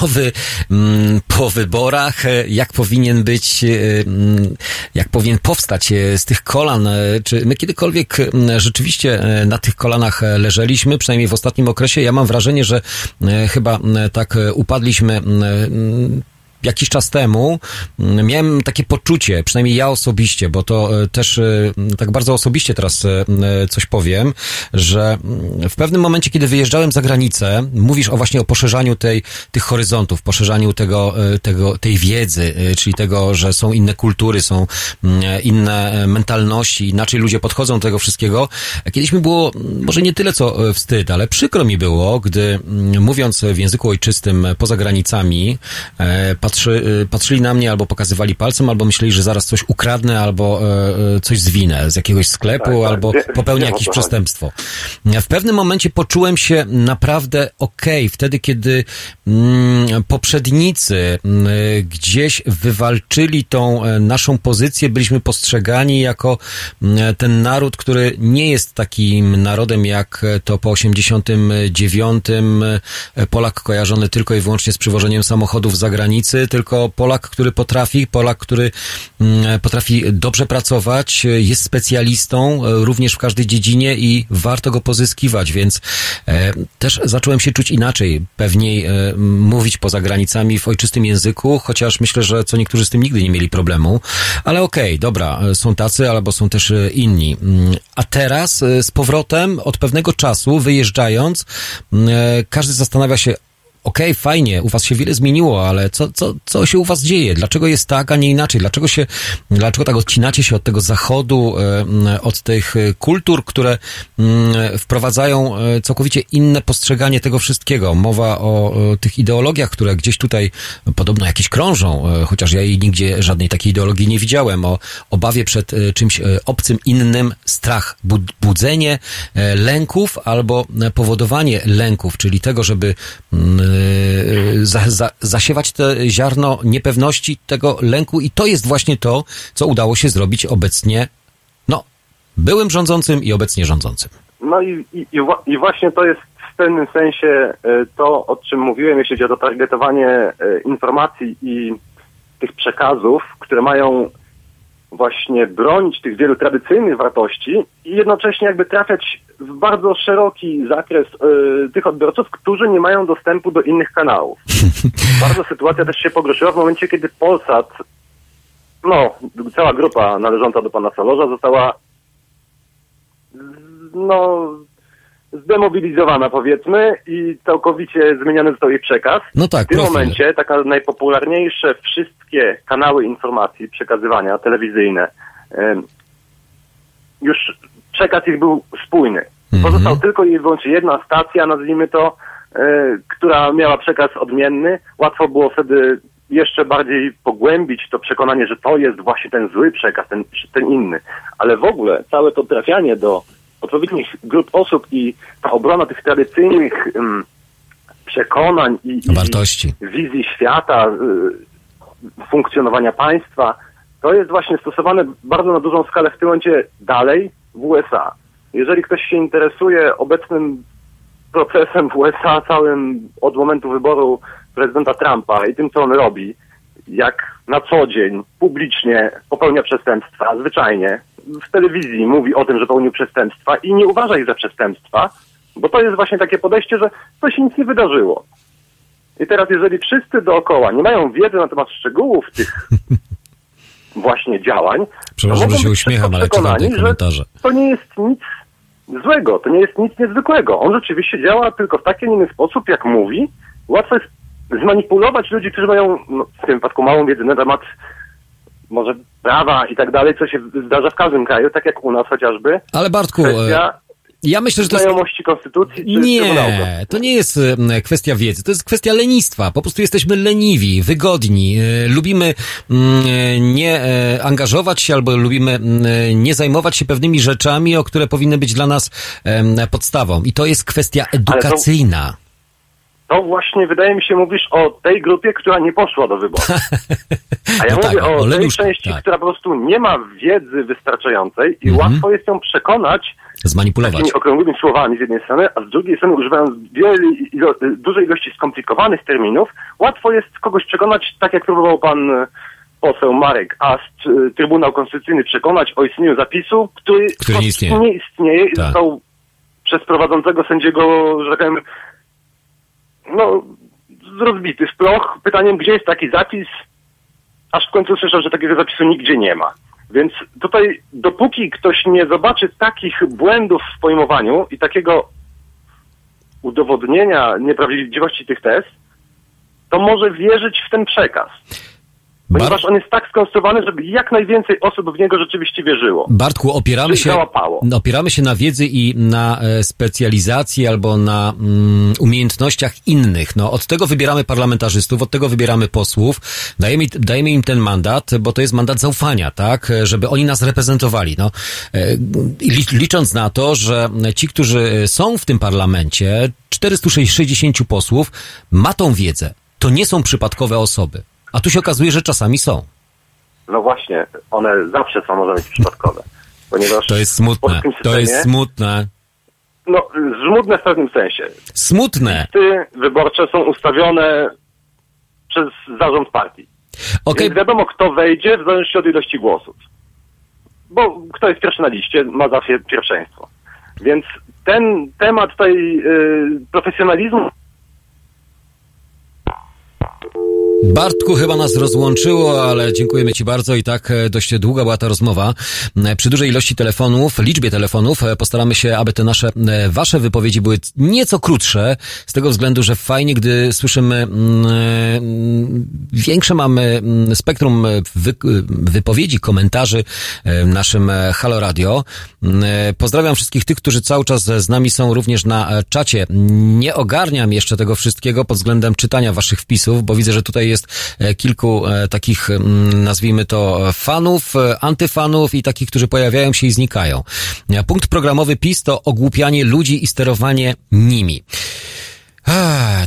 nowy mm, po wyborach, jak powinien być, mm, jak powinien powstać z tych kolan. Czy my kiedykolwiek rzeczywiście na tych kolanach e, leżeliśmy, przynajmniej w ostatnim okresie? Ja mam wrażenie, że e, chyba m, tak e, upadliśmy jakiś czas temu mm, miałem takie poczucie, przynajmniej ja osobiście, bo to e, też e, tak bardzo osobiście teraz e, coś powiem, że mm, w pewnym momencie, kiedy wyjeżdżałem za granicę, mówisz o właśnie o poszerzaniu tej, tych horyzontów, poszerzaniu tego, tego, tej wiedzy, czyli tego, że są inne kultury, są mm, inne mentalności, inaczej ludzie podchodzą do tego wszystkiego. Kiedyś mi było może nie tyle co wstyd, ale przykro mi było, gdy mówiąc w języku ojczystym poza granicami, patrzy, y, patrzyli na mnie albo pokazywali palcem, albo myśleli, że zaraz coś ukradnę, albo e, e, coś zwinę z jakiegoś sklepu, Tak, tak. albo popełnię jakieś przestępstwo. W pewnym momencie poczułem się naprawdę okej, wtedy kiedy mm, poprzednicy mm, gdzieś wywalczyli tą e, naszą pozycję, byliśmy postrzegani jako mm, ten naród, który nie jest takim narodem jak to po 89 e, Polak kojarzony tylko i wyłącznie z przywożeniem samochodów z zagranicy, tylko Polak, który potrafi, Polak, który mm, potrafi dobrze pracować, jest specjalistą e, również w każdej dziedzinie i warto go pozyskiwać, więc e, też zacząłem się czuć inaczej, pewniej e, mówić poza granicami w ojczystym języku, chociaż myślę, że co niektórzy z tym nigdy nie mieli problemu, ale okej, dobra, e, są tacy, albo są też inni. Mm, A teraz z powrotem od pewnego czasu wyjeżdżając, mm, każdy zastanawia się, Okej, fajnie, u was się wiele zmieniło, ale co, co, co się u was dzieje? Dlaczego jest tak, a nie inaczej? Dlaczego się, dlaczego tak odcinacie się od tego zachodu, e, od tych e, kultur, które mm, wprowadzają e, całkowicie inne postrzeganie tego wszystkiego? Mowa o tych ideologiach, które gdzieś tutaj podobno jakieś krążą, chociaż ja jej nigdzie żadnej takiej ideologii nie widziałem, o obawie przed czymś obcym, innym, strach, bud- budzenie lęków albo powodowanie lęków, czyli tego, żeby mm, za, za, zasiewać te ziarno niepewności, tego lęku i to jest właśnie to, co udało się zrobić obecnie, no, byłym rządzącym i obecnie rządzącym. No i, i, i, wła- i właśnie to jest w pewnym sensie e, to, o czym mówiłem, jeśli chodzi o to targetowanie e, informacji i tych przekazów, które mają właśnie bronić tych wielu tradycyjnych wartości i jednocześnie jakby trafiać w bardzo szeroki zakres e, tych odbiorców, którzy nie mają dostępu do innych kanałów. [laughs] bardzo sytuacja też się pogorszyła w momencie, kiedy Polsat, no, cała grupa należąca do pana Salorza została no, zdemobilizowana powiedzmy i całkowicie zmieniony został jej przekaz. No tak, w tym profil. momencie taka najpopularniejsze wszystkie kanały informacji przekazywania telewizyjne em, już przekaz ich był spójny. Pozostał tylko i wyłącznie jedna stacja, nazwijmy to, e, która miała przekaz odmienny. Łatwo było wtedy jeszcze bardziej pogłębić to przekonanie, że to jest właśnie ten zły przekaz, ten, ten inny. Ale w ogóle całe to trafianie do odpowiednich grup osób i ta obrona tych tradycyjnych przekonań i, i Wartości. wizji świata, y, funkcjonowania państwa, to jest właśnie stosowane bardzo na dużą skalę w tym momencie dalej w USA. Jeżeli ktoś się interesuje obecnym procesem w USA, całym od momentu wyboru prezydenta Trumpa i tym, co on robi, jak na co dzień publicznie popełnia przestępstwa, zwyczajnie w telewizji mówi o tym, że popełnił przestępstwa i nie uważa ich za przestępstwa, bo to jest właśnie takie podejście, że to się nic nie wydarzyło. I teraz, jeżeli wszyscy dookoła nie mają wiedzy na temat szczegółów tych [laughs] właśnie działań, Przepraszam, że się uśmiecham, ale czytam te komentarze. to nie jest nic złego, to nie jest nic niezwykłego. On rzeczywiście działa tylko w taki, inny sposób, jak mówi. Łatwo jest zmanipulować ludzi, którzy mają no, w tym wypadku małą wiedzę na temat może prawa i tak dalej, co się zdarza w każdym kraju, tak jak u nas chociażby. Ale Bartku, Kwestia e, ja myślę, że to jest... znajomości konstytucji czy. Nie, to nie jest e, kwestia wiedzy, to jest kwestia lenistwa. Po prostu jesteśmy leniwi, wygodni, e, lubimy mm, nie e, angażować się albo lubimy mm, nie zajmować się pewnymi rzeczami, o które powinny być dla nas podstawą. I to jest kwestia edukacyjna. To właśnie wydaje mi się mówisz o tej grupie, która nie poszła do wyborów. [laughs] A ja No tak, mówię o o tej części, tak. która po prostu nie ma wiedzy wystarczającej i Mhm. łatwo jest ją przekonać Zmanipulować. takimi okrągłymi słowami z jednej strony, a z drugiej strony używając wiele, ilo, dużej ilości skomplikowanych terminów, łatwo jest kogoś przekonać, tak jak próbował pan e, poseł Marek e, Trybunał Konstytucyjny przekonać o istnieniu zapisu, który, Który nie istnieje. nie istnieje i Tak. został przez prowadzącego sędziego, że tak powiem, no, rozbity w proch pytaniem, gdzie jest taki zapis, aż w końcu słyszał, że takiego zapisu nigdzie nie ma. Więc tutaj, dopóki ktoś nie zobaczy takich błędów w pojmowaniu i takiego udowodnienia nieprawdziwości tych tez, to może wierzyć w ten przekaz. Ponieważ on jest tak skonstruowany, żeby jak najwięcej osób w niego rzeczywiście wierzyło. Bartku, opieramy się, załapało. opieramy się na wiedzy i na e, specjalizacji albo na mm, umiejętnościach innych. No, od tego wybieramy parlamentarzystów, od tego wybieramy posłów, dajemy, dajemy im ten mandat, bo to jest mandat zaufania, tak, E, żeby oni nas reprezentowali. No, e, licząc na to, że ci, którzy są w tym parlamencie, 460 posłów, ma tą wiedzę. To nie są przypadkowe osoby. A tu się okazuje, że czasami są. No właśnie, one zawsze są może być przypadkowe. Ponieważ To jest smutne. polskim To systemie, jest smutne. No, żmudne w pewnym sensie. Smutne. Listy wyborcze są ustawione przez zarząd partii. Okej. Więc wiadomo, kto wejdzie w zależności od ilości głosów. Bo kto jest pierwszy na liście, ma zawsze pierwszeństwo. Więc ten temat tej y, profesjonalizmu Bartku, chyba nas rozłączyło, ale dziękujemy Ci bardzo i tak e, dość długa była ta rozmowa. E, Przy dużej ilości telefonów, liczbie telefonów e, postaramy się, aby te nasze, Wasze wypowiedzi były nieco krótsze, z tego względu, że fajnie, gdy słyszymy mm, większe mamy mm, spektrum wy, wypowiedzi, komentarzy w naszym Halo Radio. Mm, Pozdrawiam wszystkich tych, którzy cały czas z nami są również na czacie. Nie ogarniam jeszcze tego wszystkiego pod względem czytania Waszych wpisów, bo widzę, że tutaj jest e, kilku e, takich, mm, nazwijmy to, fanów, e, antyfanów i takich, którzy pojawiają się i znikają. Punkt programowy PiS to ogłupianie ludzi i sterowanie nimi.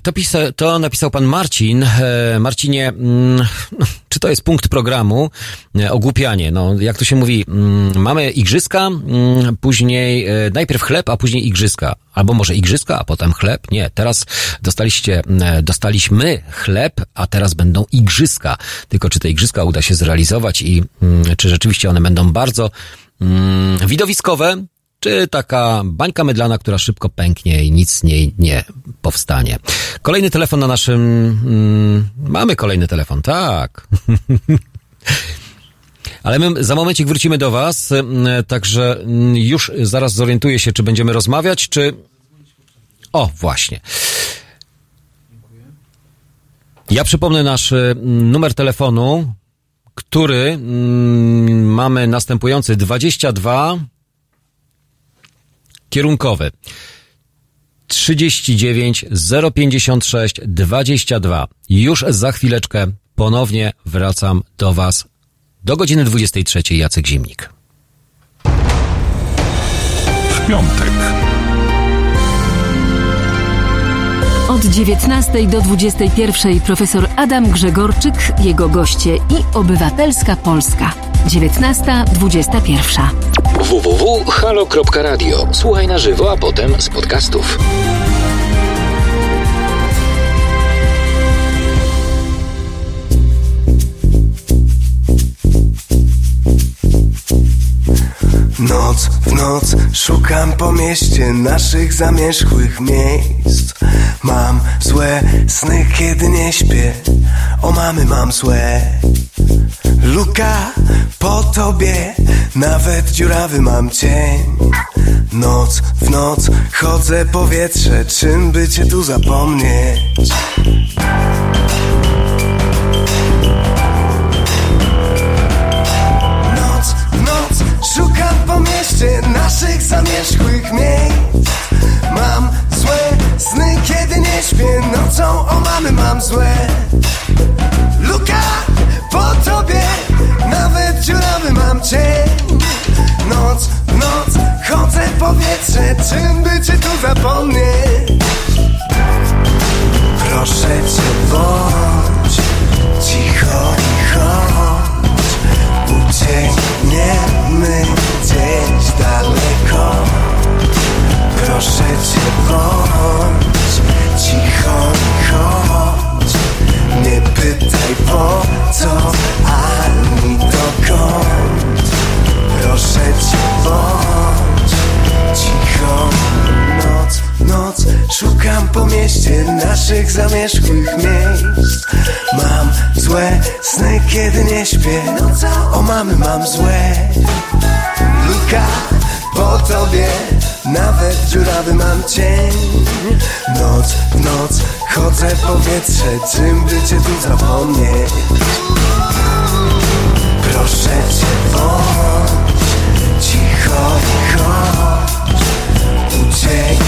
To, pisa, to napisał pan Marcin. E, Marcinie, mm, [laughs] czy to jest punkt programu? E, Ogłupianie. No, jak to się mówi, mm, mamy igrzyska, mm, później e, najpierw chleb, a później igrzyska. Albo może igrzyska, a potem chleb. Nie, teraz dostaliście, dostaliśmy chleb, a teraz będą igrzyska. Tylko czy te igrzyska uda się zrealizować i czy rzeczywiście one będą bardzo widowiskowe, czy taka bańka mydlana, która szybko pęknie i nic z niej nie powstanie. Kolejny telefon na naszym... Mm, mamy kolejny telefon, tak. [laughs] Ale my za momencik wrócimy do Was, mm, także mm, już zaraz zorientuję się, czy będziemy rozmawiać, czy... O, właśnie. Ja przypomnę nasz y, numer telefonu, który mm, mamy następujący 22 kierunkowy 39 056 22. Już za chwileczkę ponownie wracam do Was do godziny 23. Jacek Zimnik. W piątek. Od 19 do 21 profesor Adam Grzegorczyk, jego goście i Obywatelska Polska. 19.21. www.halo.radio. Słuchaj na żywo, a potem z podcastów. Noc w noc szukam po mieście naszych zamierzchłych miejsc. Mam złe sny, kiedy nie śpię. O mamy mam złe. Luka po tobie Nawet dziurawy mam cień. Noc w noc chodzę powietrze Czym by cię tu zapomnieć? Szukam po mieście naszych zamierzchłych miejsc. Mam złe sny, kiedy nie śpię. Nocą o mamy mam złe. Luka po tobie Nawet dziurawy mam cień. Noc w noc chodzę powietrze Czym by cię tu zapomnieć? Proszę cię bądź cicho i chodź. Uciekniemy gdzieś daleko. Proszę cię bądź cicho i chodź. Nie pytaj po co ani dokąd. Proszę cię bądź cicho. Noc, noc szukam po mieście naszych zamierzchłych miejsc Dziurawy mam cień Noc w noc chodzę powietrze Czym by cię tu zapomnieć? Proszę cię bądź cicho i chodź Uciekniemy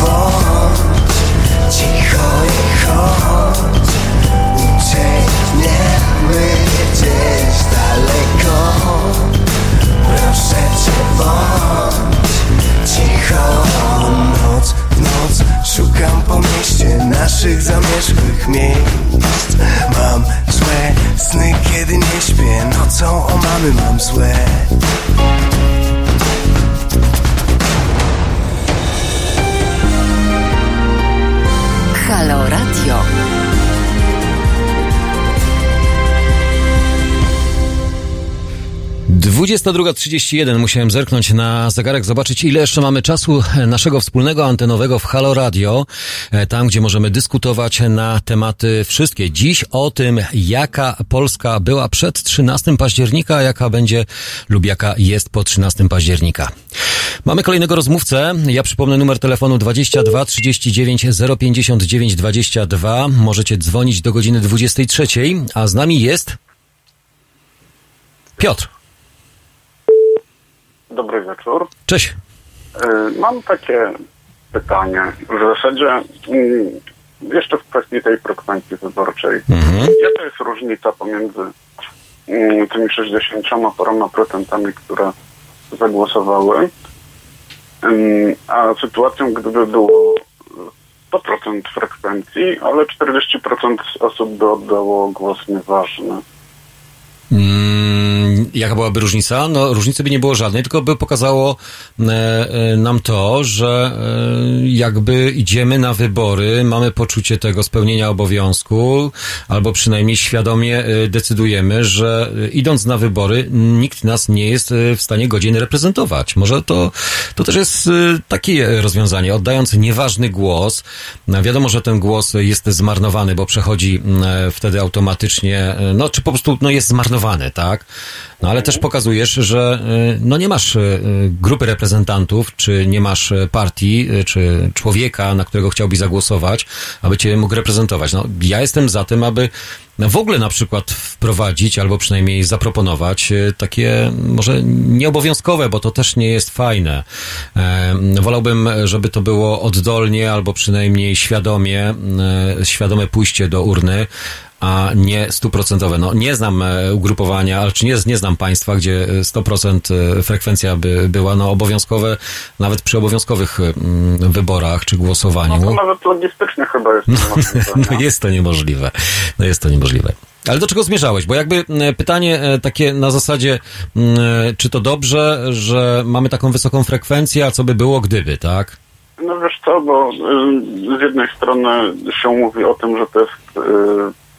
bądź cicho i chodź Uciekniemy gdzieś daleko Proszę cię cicho Noc w noc szukam po mieście naszych zamierzchłych miejsc Mam złe sny, kiedy nie śpię. Nocą o mamy mam złe Halo Radio. Dwudziesta trzydzieści jeden. Musiałem zerknąć na zegarek, zobaczyć ile jeszcze mamy czasu naszego wspólnego antenowego w Halo Radio, e, tam gdzie możemy dyskutować na tematy wszystkie. Dziś o tym, jaka Polska była przed 13 października, jaka będzie lub jaka jest po 13 października. Mamy kolejnego rozmówcę. Ja przypomnę numer telefonu 22 39 059 22. Możecie dzwonić do godziny 23, a z nami jest Piotr. Dobry wieczór. Cześć. Y, Mam takie pytanie. W zasadzie mm, jeszcze w kwestii tej frekwencji wyborczej. Jaka jest różnica pomiędzy mm, tymi 60 paroma procentami, które zagłosowały, a sytuacją, gdyby było 100% frekwencji, ale 40% osób by oddało głos nieważny. Mm, jaka byłaby różnica? No, różnicy by nie było żadnej, tylko by pokazało e, e, nam to, że e, jakby idziemy na wybory, mamy poczucie tego spełnienia obowiązku, albo przynajmniej świadomie decydujemy, że idąc na wybory, nikt nas nie jest w stanie godzin reprezentować. Może to, to też jest takie rozwiązanie. Oddając nieważny głos, no, wiadomo, że ten głos jest zmarnowany, bo przechodzi e, wtedy automatycznie, no, czy po prostu no, jest zmarnowany, tak? No, ale też pokazujesz, że e, no, nie masz e, grupy reprezentantów, czy nie masz e, partii, czy człowieka, na którego chciałbyś zagłosować, aby cię mógł reprezentować. No, ja jestem za tym, aby w ogóle na przykład wprowadzić, albo przynajmniej zaproponować e, takie może nieobowiązkowe, bo to też nie jest fajne. E, wolałbym, żeby to było oddolnie, albo przynajmniej świadomie, e, świadome pójście do urny, a nie stuprocentowe. No, nie znam ugrupowania, ale czy nie, nie znam państwa, gdzie 100% e, frekwencja by była no, obowiązkowe, nawet przy obowiązkowych wyborach czy głosowaniu. No to nawet logistycznie chyba jest [laughs] niemożliwe. No jest to niemożliwe. No jest to niemożliwe. Ale do czego zmierzałeś? Bo jakby e, pytanie e, takie na zasadzie, mm, e, czy to dobrze, że mamy taką wysoką frekwencję, a co by było gdyby, tak? No wiesz co, bo y, z jednej strony się mówi o tym, że to jest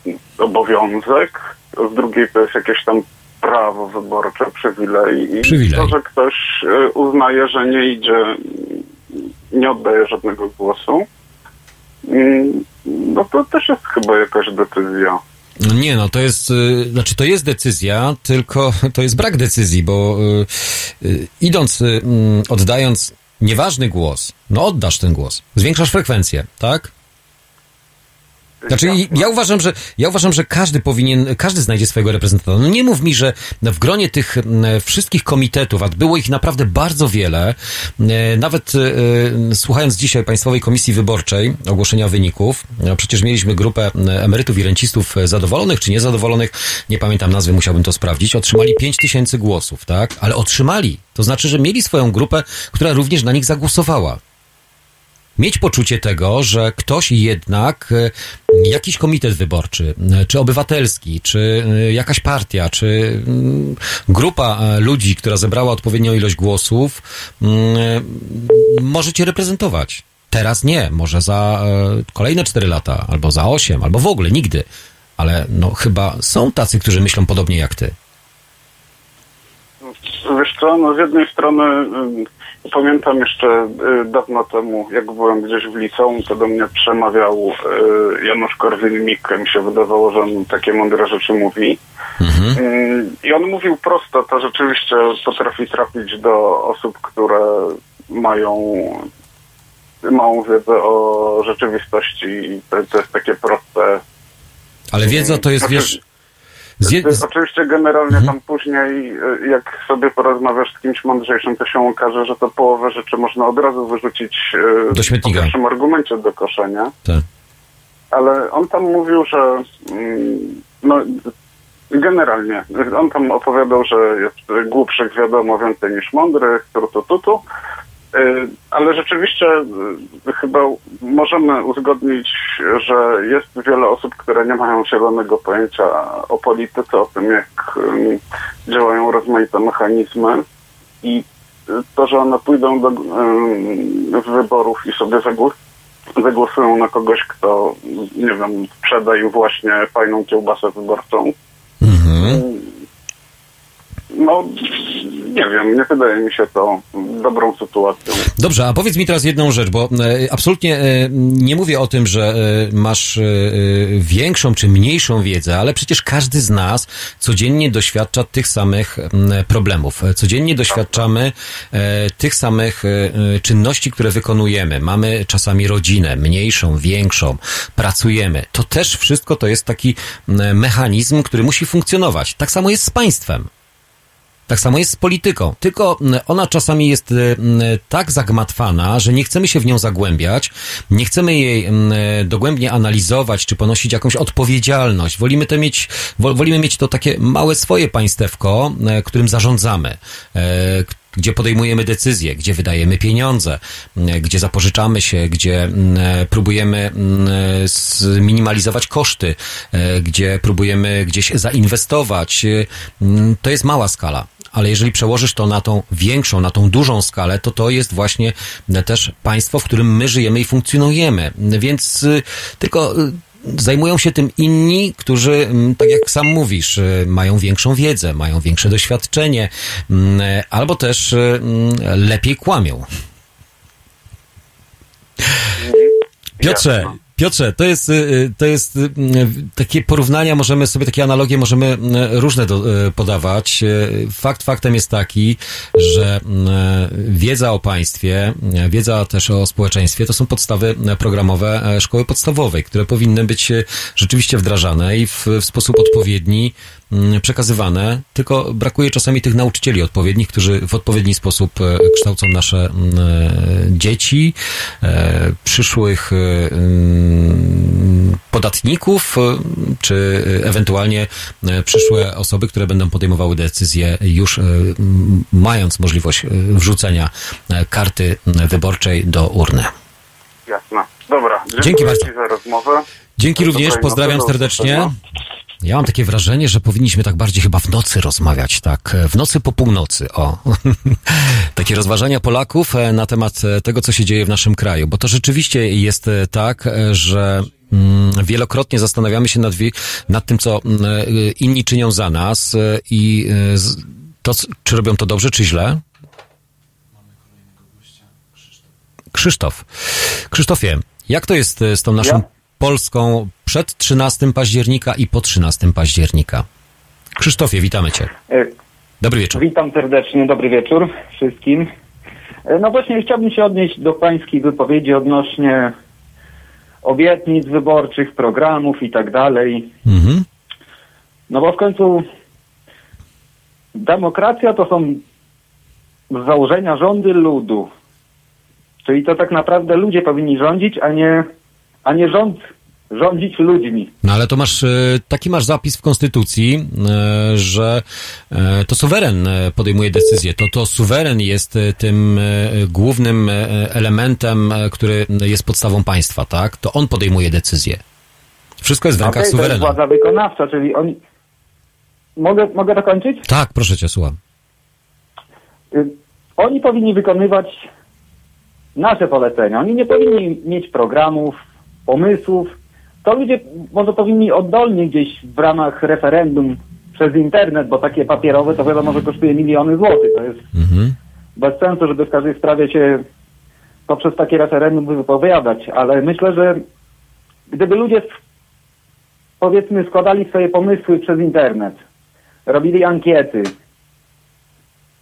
y, obowiązek, a z drugiej to jest jakieś tam prawo wyborcze, przywilej. I Przywilej. to, że ktoś y, uznaje, że nie idzie, nie oddaje żadnego głosu, y, no to też jest chyba jakaś decyzja. Nie, no to jest, y, znaczy to jest decyzja, tylko to jest brak decyzji, bo y, y, idąc, mm, oddając nieważny głos, no oddasz ten głos, zwiększasz frekwencję, tak? Znaczy, ja uważam, że ja uważam, że każdy powinien, każdy znajdzie swojego reprezentanta. No nie mów mi, że w gronie tych wszystkich komitetów, a było ich naprawdę bardzo wiele, nawet e, słuchając dzisiaj Państwowej Komisji Wyborczej, ogłoszenia wyników, no przecież mieliśmy grupę emerytów i rencistów e, zadowolonych czy niezadowolonych, nie pamiętam nazwy, musiałbym to sprawdzić, otrzymali 5 tysięcy głosów, tak? Ale otrzymali. To znaczy, że mieli swoją grupę, która również na nich zagłosowała mieć poczucie tego, że ktoś jednak, e, jakiś komitet wyborczy, e, czy obywatelski, czy e, jakaś partia, czy mm, grupa ludzi, która zebrała odpowiednią ilość głosów, mm, może cię reprezentować. Teraz nie, może za kolejne 4 lata, albo za 8, albo w ogóle nigdy. Ale no chyba są tacy, którzy myślą podobnie jak ty. Wiesz co, no z jednej strony pamiętam jeszcze y, dawno temu, jak byłem gdzieś w liceum, to do mnie przemawiał y, Janusz Korwin-Mikke. Mi się wydawało, że on takie mądre rzeczy mówi. Y, I on mówił prosto, to rzeczywiście potrafi trafić do osób, które mają małą wiedzę o rzeczywistości i to, to jest takie proste. Ale wiedza to jest, wiesz... Zje... Y, Oczywiście generalnie tam później, y, jak sobie porozmawiasz z kimś mądrzejszym, to się okaże, że to połowę rzeczy można od razu wyrzucić y, Do śmietnika. po pierwszym argumencie do koszenia. Tak. Ale on tam mówił, że mm, no, generalnie, on tam opowiadał, że jest głupszych wiadomo więcej niż mądrych, tu, tu, tu, tu. Y, Ale rzeczywiście y, chyba możemy uzgodnić, że jest wiele osób, które nie mają zielonego pojęcia o polityce, o tym, jak ym, działają rozmaite mechanizmy i y, to, że one pójdą do wyborów i sobie zagłos zagłosują na kogoś, kto, nie wiem, sprzeda im właśnie fajną kiełbasę wyborczą. No, nie wiem, nie wydaje mi się to dobrą sytuacją. Dobrze, a powiedz mi teraz jedną rzecz, bo e, absolutnie e, nie mówię o tym, że e, masz większą czy mniejszą wiedzę, ale przecież każdy z nas codziennie doświadcza tych samych m, problemów. Codziennie doświadczamy tych samych czynności, które wykonujemy. Mamy czasami rodzinę, mniejszą, większą, pracujemy. To też wszystko to jest taki m, mechanizm, który musi funkcjonować. Tak samo jest z państwem. Tak samo jest z polityką. Tylko mm, ona czasami jest y, mm, tak zagmatwana, że nie chcemy się w nią zagłębiać, nie chcemy jej mm, dogłębnie analizować, czy ponosić jakąś odpowiedzialność. Wolimy to mieć, wol- wolimy mieć to takie małe swoje państewko, e, którym zarządzamy. E, gdzie podejmujemy decyzje, gdzie wydajemy pieniądze, m, gdzie zapożyczamy się, gdzie m, próbujemy m, zminimalizować koszty, e, gdzie próbujemy gdzieś zainwestować. E, To jest mała skala. Ale jeżeli przełożysz to na tą większą, na tą dużą skalę, to to jest właśnie e, też państwo, w którym my żyjemy i funkcjonujemy. Więc y, tylko zajmują się tym inni, którzy, mm, tak jak sam mówisz, y, mają większą wiedzę, mają większe doświadczenie, mm, albo też y, mm, lepiej kłamią. Piotrze, Piotrze, to jest, y, to jest y, takie porównania, możemy sobie takie analogie możemy y, różne do, y, podawać. Y, Fakt faktem jest taki, że y, wiedza o państwie, y, wiedza też o społeczeństwie to są podstawy y, programowe szkoły podstawowej, które powinny być y, rzeczywiście wdrażane i w, w sposób odpowiedni przekazywane, tylko brakuje czasami tych nauczycieli odpowiednich, którzy w odpowiedni sposób e, kształcą nasze mm, e, dzieci, e, przyszłych mm, podatników, czy ewentualnie przyszłe osoby, które będą podejmowały decyzje już mając możliwość wrzucenia karty wyborczej do urny. Jasne. Dobra, dziękuję Dzięki bardzo. Za rozmowę. Dzięki również, pozdrawiam serdecznie. Ja mam takie wrażenie, że powinniśmy tak bardziej chyba w nocy rozmawiać, tak, w nocy po północy, o. [laughs] takie rozważania Polaków e, na temat e, tego, co się dzieje w naszym kraju, bo to rzeczywiście jest e, tak, że mm, wielokrotnie zastanawiamy się nad, nad tym, co mm, inni czynią za nas i to, czy robią to dobrze, czy źle. Krzysztof. Krzysztofie, jak to jest z tą naszą Ja? Polską przed 13 października i po 13 października? Krzysztofie, witamy Cię. E, Dobry wieczór. Witam serdecznie, dobry wieczór wszystkim. E, No właśnie chciałbym się odnieść do pańskiej wypowiedzi odnośnie obietnic wyborczych, programów i tak dalej. Mhm. No bo w końcu demokracja to są z założenia rządy ludu. Czyli to tak naprawdę ludzie powinni rządzić, a nie, a nie rząd rządzić ludźmi. No ale to masz, e, taki masz zapis w Konstytucji, e, że e, to suweren podejmuje decyzję. To, to suweren jest tym głównym elementem, który jest podstawą państwa, tak? To on podejmuje decyzję. Wszystko jest w rękach Okej, to jest suwerena. władza wykonawcza, czyli oni... Mogę, mogę dokończyć? Tak, proszę Cię, słucham. Y, Oni powinni wykonywać nasze polecenia. Oni nie powinni mieć programów, pomysłów. To ludzie może powinni oddolnie gdzieś w ramach referendum przez internet, bo takie papierowe to wiadomo, że kosztuje miliony złotych. To jest bez sensu, żeby w każdej sprawie się poprzez takie referendum wypowiadać, ale myślę, że gdyby ludzie powiedzmy składali swoje pomysły przez internet, robili ankiety,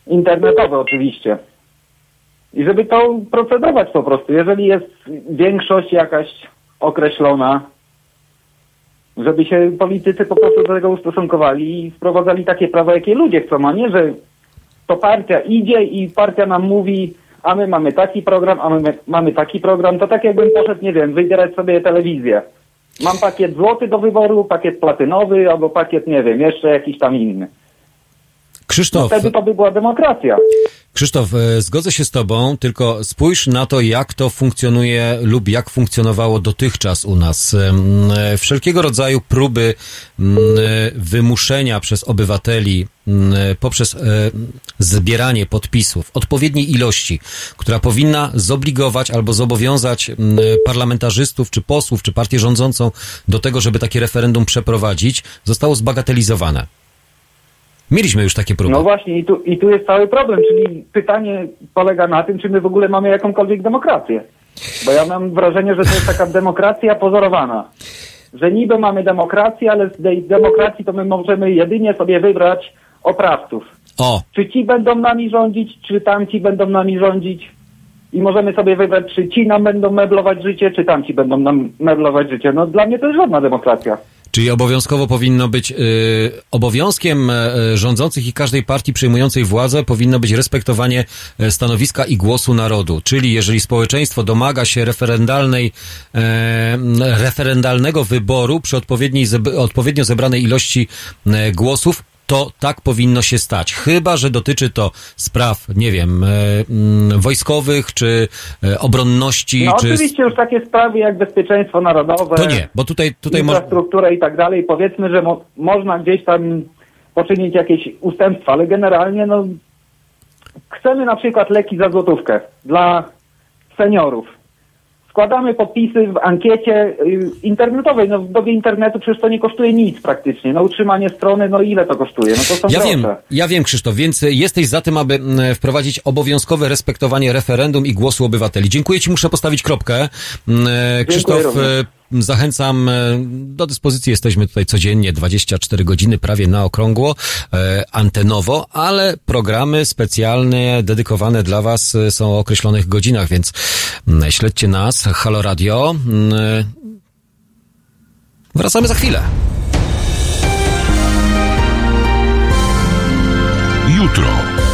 internetowe oczywiście, i żeby to procedować po prostu, jeżeli jest większość jakaś określona, żeby się politycy po prostu do tego ustosunkowali i wprowadzali takie prawa, jakie ludzie chcą, a nie, że to partia idzie i partia nam mówi, a my mamy taki program, a my mamy taki program, to tak jakbym poszedł, nie wiem, wybierać sobie telewizję. Mam pakiet złoty do wyboru, pakiet platynowy albo pakiet, nie wiem, jeszcze jakiś tam inny. Krzysztof, No wtedy to by była demokracja. Krzysztof, e, zgodzę się z Tobą, tylko spójrz na to, jak to funkcjonuje lub jak funkcjonowało dotychczas u nas. E, Wszelkiego rodzaju próby m, e, wymuszenia przez obywateli m, poprzez zbieranie podpisów odpowiedniej ilości, która powinna zobligować albo zobowiązać m, parlamentarzystów, czy posłów, czy partię rządzącą do tego, żeby takie referendum przeprowadzić, zostało zbagatelizowane. Mieliśmy już takie próby. No właśnie, i tu, i tu jest cały problem, czyli pytanie polega na tym, czy my w ogóle mamy jakąkolwiek demokrację. Bo ja mam wrażenie, że to jest taka demokracja pozorowana. Że niby mamy demokrację, ale z tej demokracji to my możemy jedynie sobie wybrać oprawców. O, Czy ci będą nami rządzić, czy tamci będą nami rządzić. I możemy sobie wybrać, czy ci nam będą meblować życie, czy tamci będą nam meblować życie. No dla mnie to jest żadna demokracja. Czyli obowiązkowo powinno być, y, obowiązkiem y, rządzących i każdej partii przejmującej władzę powinno być respektowanie e, stanowiska i głosu narodu. Czyli jeżeli społeczeństwo domaga się referendalnej, e, referendalnego wyboru przy odpowiedniej, odpowiednio zebranej ilości e, głosów, to tak powinno się stać. Chyba, że dotyczy to spraw, nie wiem, e, mm, wojskowych, czy e, obronności, No czy... oczywiście już takie sprawy jak bezpieczeństwo narodowe, To nie, bo tutaj, tutaj mo- infrastrukturę i tak dalej, powiedzmy, że mo- można gdzieś tam poczynić jakieś ustępstwa, ale generalnie no chcemy na przykład leki za złotówkę dla seniorów. Składamy podpisy w ankiecie y, internetowej. No w dobie internetu przecież to nie kosztuje nic praktycznie. No utrzymanie strony, no ile to kosztuje? No to są Ja grosze. wiem, ja wiem, Krzysztof, więc jesteś za tym, aby mm, wprowadzić obowiązkowe respektowanie referendum i głosu obywateli. Dziękuję Ci, muszę postawić kropkę. Mm, Krzysztof, e, zachęcam, e, do dyspozycji jesteśmy tutaj codziennie, 24 godziny, prawie na okrągło, e, antenowo, ale programy specjalne, dedykowane dla Was e, są o określonych godzinach, więc mm, śledźcie nas, Halo Radio. Mm, Wracamy za chwilę. Jutro.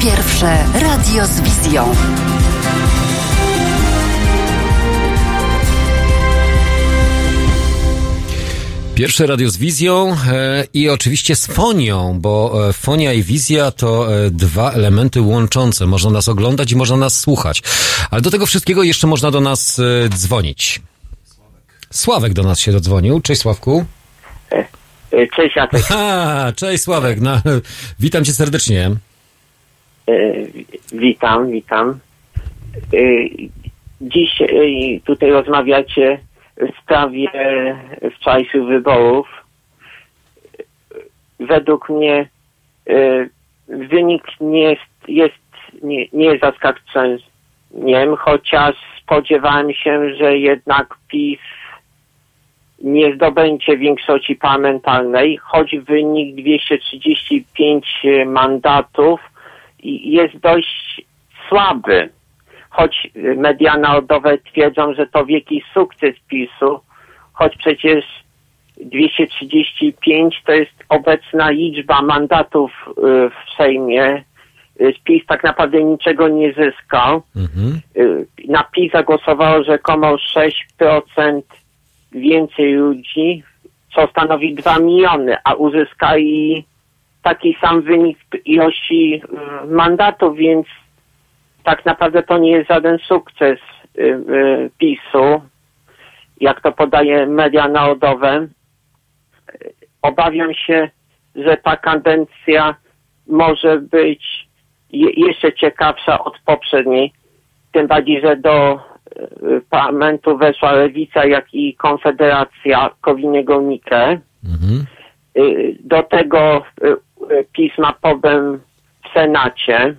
Pierwsze radio z wizją. Pierwsze radio z wizją e, i oczywiście z fonią, bo e, fonia i wizja to e, dwa elementy łączące. Można nas oglądać i można nas słuchać. Ale do tego wszystkiego jeszcze można do nas dzwonić. Sławek do nas się dodzwonił. Cześć Sławku. Cześć Jacek. Ha, cześć Sławek. No, witam cię serdecznie. E, Witam, witam. E, Dziś e, tutaj rozmawiacie w sprawie wczorajszych wyborów. Według mnie e, wynik nie jest, jest nie, nie jest chociaż spodziewałem się, że jednak PiS nie zdobędzie większości parlamentarnej, choć wynik 235 mandatów i- jest dość słaby. Choć media narodowe twierdzą, że to wielki sukces PiSu, choć przecież 235 to jest obecna liczba mandatów y, w Sejmie. PiS tak naprawdę niczego nie zyskał. Y, Na PiS zagłosowało rzekomo 6% więcej ludzi, co stanowi 2 miliony, a uzyskali taki sam wynik ilości y, mandatów, więc tak naprawdę to nie jest żaden sukces y, y, PiSu, jak to podaje media narodowe. Obawiam się, że ta kadencja może być je, jeszcze ciekawsza od poprzedniej, tym bardziej, że do parlamentu weszła Lewica, jak i Konfederacja Kowiniego Mikke. Y, Do tego y, y, PiS ma problem w Senacie,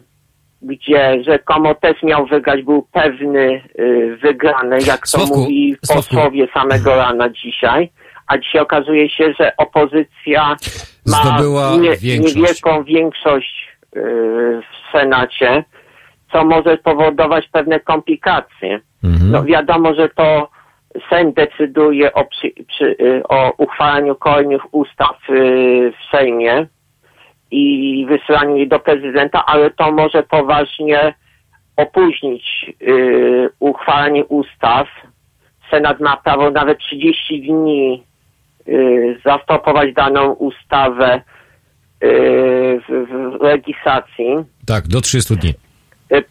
gdzie rzekomo też miał wygrać, był pewny wygrany, jak to Sławku, mówi posłowie samego rana dzisiaj. A dzisiaj okazuje się, że opozycja ma Zdobyła nie, większość. niewielką większość w Senacie, co może spowodować pewne komplikacje. No wiadomo, że to Sejm decyduje o, przy, przy, y, o uchwalaniu kolejnych ustaw y, w Sejmie i wysyłaniu jej do prezydenta, ale to może poważnie opóźnić y, uchwalanie ustaw. Senat ma prawo nawet 30 dni y, zastopować daną ustawę w, w legislacji. Tak, do 30 dni.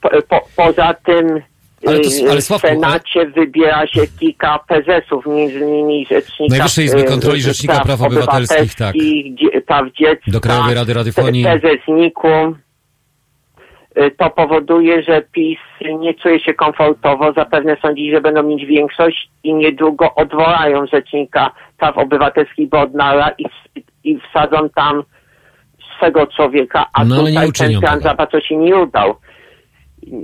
Po, po, poza tym Ale to- y, ale w Senacie wybiera się kilka prezesów, między innymi rzecznika Najwyższej Izby y, Kontroli Rzecznika Praw Obywatelskich, tak. praw dziecka, Do Krajowej Rady Radiofonii. prezes NIK-u. Y, To powoduje, że PiS nie czuje się komfortowo, zapewne sądzi, że będą mieć większość i niedługo odwołają rzecznika praw obywatelskich Bodnara i, i wsadzą tam swego człowieka, a No, ale nie tutaj ten plan za bardzo się nie udał.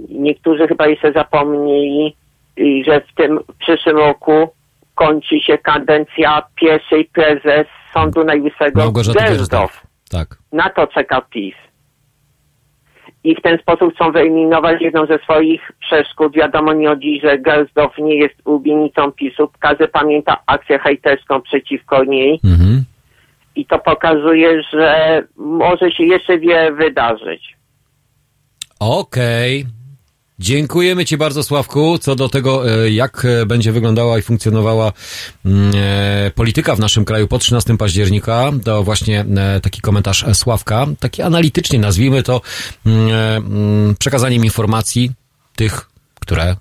Niektórzy chyba jeszcze zapomnieli, y, że w tym przyszłym roku kończy się kadencja pierwszej prezes Sądu Najwyższego Małgorzaty. Tak. Na to czeka PiS. I w ten sposób chcą wyeliminować jedną ze swoich przeszkód. Wiadomo nie od dziś, że Gersdorf nie jest ulubienicą PiSu. Każdy pamięta akcję hejterską przeciwko niej. Mhm. I to pokazuje, że może się jeszcze wiele wydarzyć. Okej. Dziękujemy Ci bardzo, Sławku. Co do tego, e, jak e, będzie wyglądała i funkcjonowała mm, e, polityka w naszym kraju po 13 października, to właśnie taki komentarz Sławka, taki analitycznie nazwijmy to, mm, mm, przekazaniem informacji tych, które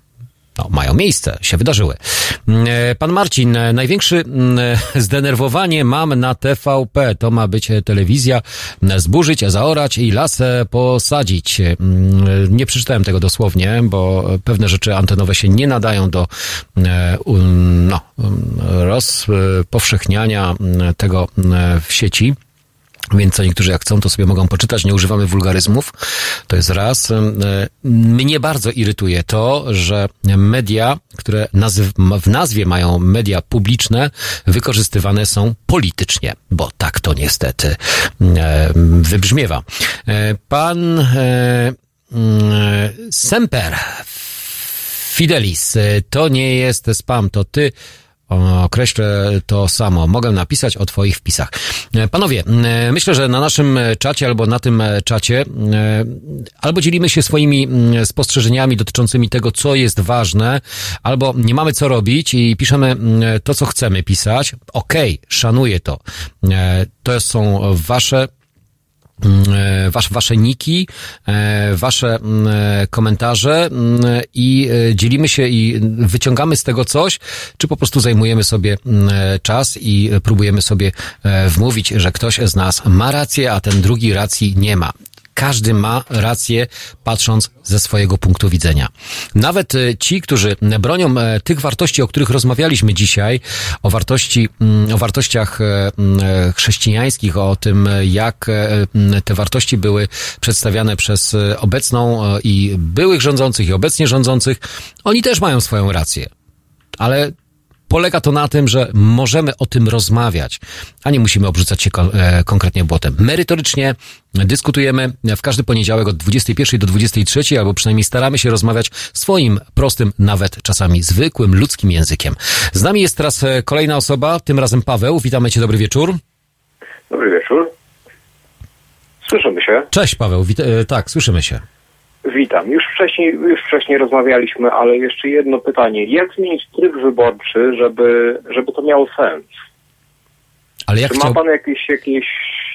no, mają miejsce, się wydarzyły. Mm, e, Pan Marcin, e, największe mm, [laughs] zdenerwowanie mam na TVP. To ma być e, telewizja zburzyć, zaorać i las e, posadzić. Mm, Nie przeczytałem tego dosłownie, bo pewne rzeczy antenowe się nie nadają do no, rozpowszechniania tego w sieci. Więc co niektórzy jak chcą, to sobie mogą poczytać. Nie używamy wulgaryzmów. To jest raz. E, Mnie bardzo irytuje to, że media, które nazyw- w nazwie mają media publiczne, wykorzystywane są politycznie, bo tak to niestety e, wybrzmiewa. E, Pan mm, Semper Fidelis, to nie jest spam, to ty określę to samo. Mogę napisać o Twoich wpisach. E, Panowie, e, myślę, że na naszym czacie albo na tym e, czacie e, albo dzielimy się swoimi spostrzeżeniami dotyczącymi tego, co jest ważne, albo nie mamy co robić i piszemy to, co chcemy pisać. Okej, szanuję to. E, To są Wasze e, wasze, wasze niki, e, wasze mm, e, komentarze mm, i dzielimy się i wyciągamy z tego coś, czy po prostu zajmujemy sobie mm, czas i próbujemy sobie wmówić, że ktoś z nas ma rację, a ten drugi racji nie ma. Każdy ma rację, patrząc ze swojego punktu widzenia. Nawet e, ci, którzy bronią e, tych wartości, o których rozmawialiśmy dzisiaj, o wartości, mm, o wartościach e, mm, chrześcijańskich, o tym, jak mm, te wartości były przedstawiane przez obecną i byłych rządzących i obecnie rządzących, oni też mają swoją rację. Ale polega to na tym, że możemy o tym rozmawiać, a nie musimy obrzucać się kon- e, konkretnie błotem. Merytorycznie dyskutujemy w każdy poniedziałek od 21 do 23, albo przynajmniej staramy się rozmawiać swoim prostym, nawet czasami zwykłym, ludzkim językiem. Z nami jest teraz e, kolejna osoba, tym razem Paweł. Witamy Cię, dobry wieczór. Dobry wieczór. Słyszymy się. Cześć Paweł, Wit- e, tak, słyszymy się. Witam. Już wcześniej, już wcześniej rozmawialiśmy, ale jeszcze jedno pytanie. Jak zmienić tryb wyborczy, żeby, żeby to miało sens? Ale jak Czy ma pan jakieś, jakieś,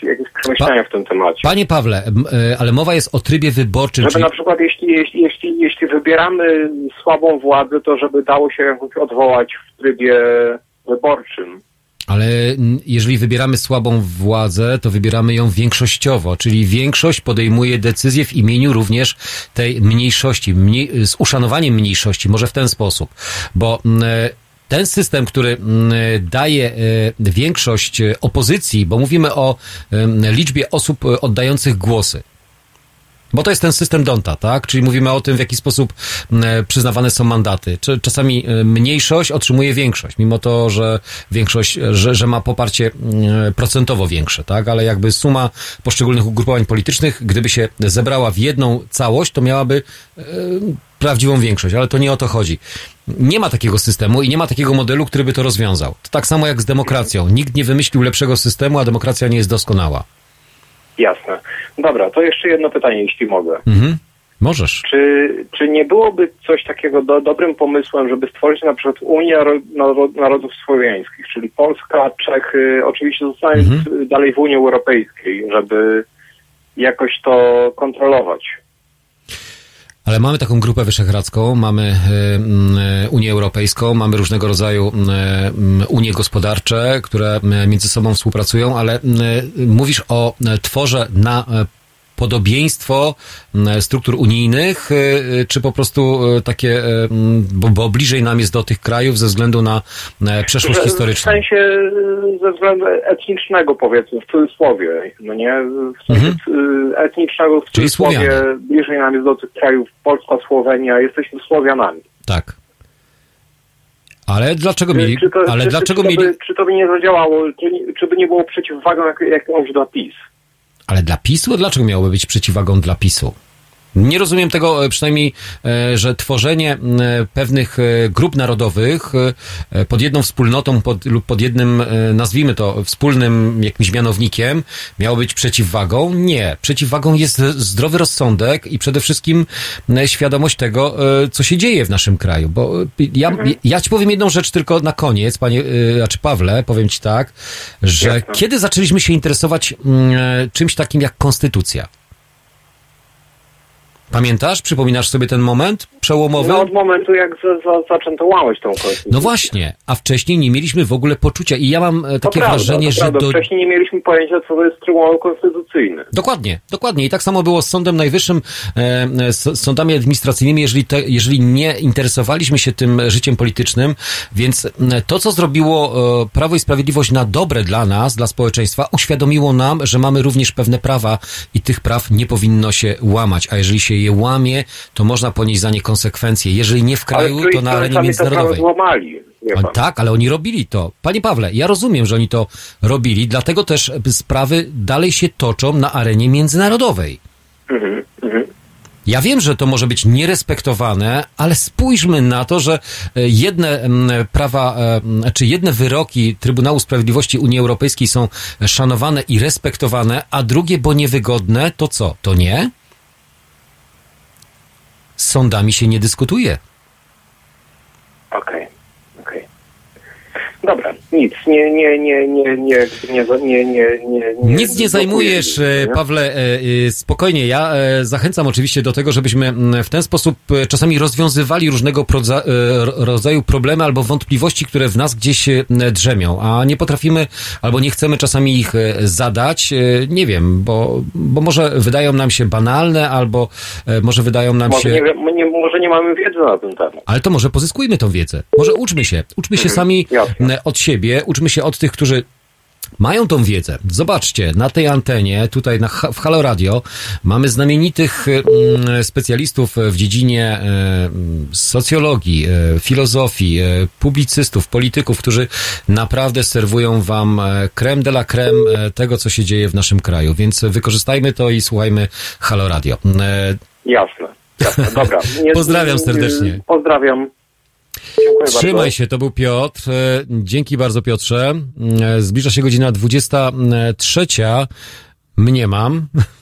jakieś przemyślenia w tym temacie? Panie Pawle, e, ale mowa jest o trybie wyborczym, Żeby czyli... na przykład jeśli, jeśli, jeśli, jeśli wybieramy słabą władzę, to żeby dało się jakoś odwołać w trybie wyborczym. Ale jeżeli wybieramy słabą władzę, to wybieramy ją większościowo, czyli większość podejmuje decyzje w imieniu również tej mniejszości, mniej, z uszanowaniem mniejszości, może w ten sposób, bo e, ten system, który daje e, większość e, opozycji, bo mówimy o em, liczbie osób e, oddających głosy, bo to jest ten system Donta, tak? Czyli mówimy o tym, w jaki sposób e, przyznawane są mandaty. Czasami e, mniejszość otrzymuje większość, mimo to, że większość, e, że, że ma poparcie procentowo większe, tak? Ale jakby suma poszczególnych ugrupowań politycznych, gdyby się zebrała w jedną całość, to miałaby prawdziwą większość, ale to nie o to chodzi. Nie ma takiego systemu i nie ma takiego modelu, który by to rozwiązał. To tak samo jak z demokracją. Nikt nie wymyślił lepszego systemu, a demokracja nie jest doskonała. Jasne. Dobra, to jeszcze jedno pytanie, jeśli mogę. Mhm. Możesz. Czy, czy nie byłoby coś takiego do, dobrym pomysłem, żeby stworzyć na przykład Unię Ro- Naro- Narodów Słowiańskich, czyli Polska, Czechy, oczywiście zostając Mhm. dalej w Unii Europejskiej, żeby jakoś to kontrolować? Ale mamy taką grupę wyszehradzką, mamy e, e, Unię Europejską, mamy różnego rodzaju e, unie gospodarcze, które między sobą współpracują, ale mówisz o tworze na podobieństwo struktur unijnych, e, e, czy po prostu e, takie, bo, bo bliżej nam jest do tych krajów ze względu na e, przeszłość historyczną? W sensie y, ze względu etnicznego powiedzmy, w cudzysłowie, no nie? W sensie y, etnicznego w Mhm. Czyli cudzysłowie bliżej nam jest do tych krajów Polska, Słowenia, jesteśmy Słowianami. Tak. Ale dlaczego mieli, Czy to, ale czy, dlaczego czy, to mieli, by, czy to by nie zadziałało, czy, czy by nie było przeciwwagą jak, jakąś dla PiS? Ale dla PiSu? Dlaczego miałoby być przeciwwagą dla PiSu? Nie rozumiem tego e, przynajmniej, e, że tworzenie m, pewnych e, grup narodowych e, pod jedną wspólnotą pod, lub pod jednym, e, nazwijmy to, wspólnym jakimś mianownikiem miało być przeciwwagą. Nie. Przeciwwagą jest zdrowy rozsądek i przede wszystkim e, świadomość tego, e, co się dzieje w naszym kraju. Bo e, ja, ja ci powiem jedną rzecz tylko na koniec, panie, e, znaczy Pawle, powiem ci tak, że kiedy zaczęliśmy się interesować mm, e, czymś takim jak konstytucja? Pamiętasz? Przypominasz sobie ten moment przełomowy? No od momentu jak za, za, zaczęto łamać tą konstytucję. No właśnie, a wcześniej nie mieliśmy w ogóle poczucia i ja mam e, To takie prawda, wrażenie, to że prawda. do... Wcześniej nie mieliśmy pojęcia, co to jest Trybunał Konstytucyjny. Dokładnie, dokładnie. I tak samo było z Sądem Najwyższym, e, e, z sądami administracyjnymi, jeżeli, te, jeżeli nie interesowaliśmy się tym życiem politycznym, więc e, to, co zrobiło Prawo i Sprawiedliwość na dobre dla nas, dla społeczeństwa, uświadomiło nam, że mamy również pewne prawa i tych praw nie powinno się łamać, a jeżeli się je łamie, to można ponieść za nie konsekwencje. Jeżeli nie w kraju, to na arenie to międzynarodowej. złamali. tak, ale oni robili to. Panie Pawle, ja rozumiem, że oni to robili, dlatego też sprawy dalej się toczą na arenie międzynarodowej. Mhm, mhm. Ja wiem, że to może być nierespektowane, ale spójrzmy na to, że e, jedne prawa, e, czy jedne wyroki Trybunału Sprawiedliwości Unii Europejskiej są szanowane i respektowane, a drugie, bo niewygodne, to co? To nie? Sądami się nie dyskutuje. Okej, okej. Dobra, nic, nie, nie, nie, nie, nie, nie, nie, nie, nie, Nic nie zajmujesz, Pawle, e, e, spokojnie. Ja e, zachęcam oczywiście do tego, żebyśmy w ten sposób czasami rozwiązywali różnego rodzaju problemy albo wątpliwości, które w nas gdzieś drzemią, a nie potrafimy albo nie chcemy czasami ich zadać. Nie wiem, bo, bo może wydają nam się banalne, albo może wydają nam Może się... nie, nie, może nie mamy wiedzy na ten temat. Ale to może pozyskujmy tą wiedzę. Może uczmy się. Uczmy się sami m, od siebie, uczmy się od tych, którzy mają tą wiedzę. Zobaczcie, na tej antenie, tutaj na, w Halo Radio, mamy znamienitych mm, specjalistów w dziedzinie e, socjologii, e, filozofii, e, publicystów, polityków, którzy naprawdę serwują wam creme de la creme tego, co się dzieje w naszym kraju. Więc wykorzystajmy to i słuchajmy Halo Radio. Jasne, jasne, dobra. [laughs] Nie, Pozdrawiam serdecznie. Pozdrawiam. Dziękuję Trzymaj bardzo. się, to był Piotr. E, Dzięki bardzo Piotrze. E, Zbliża się godzina 23. Mnie mam. [laughs]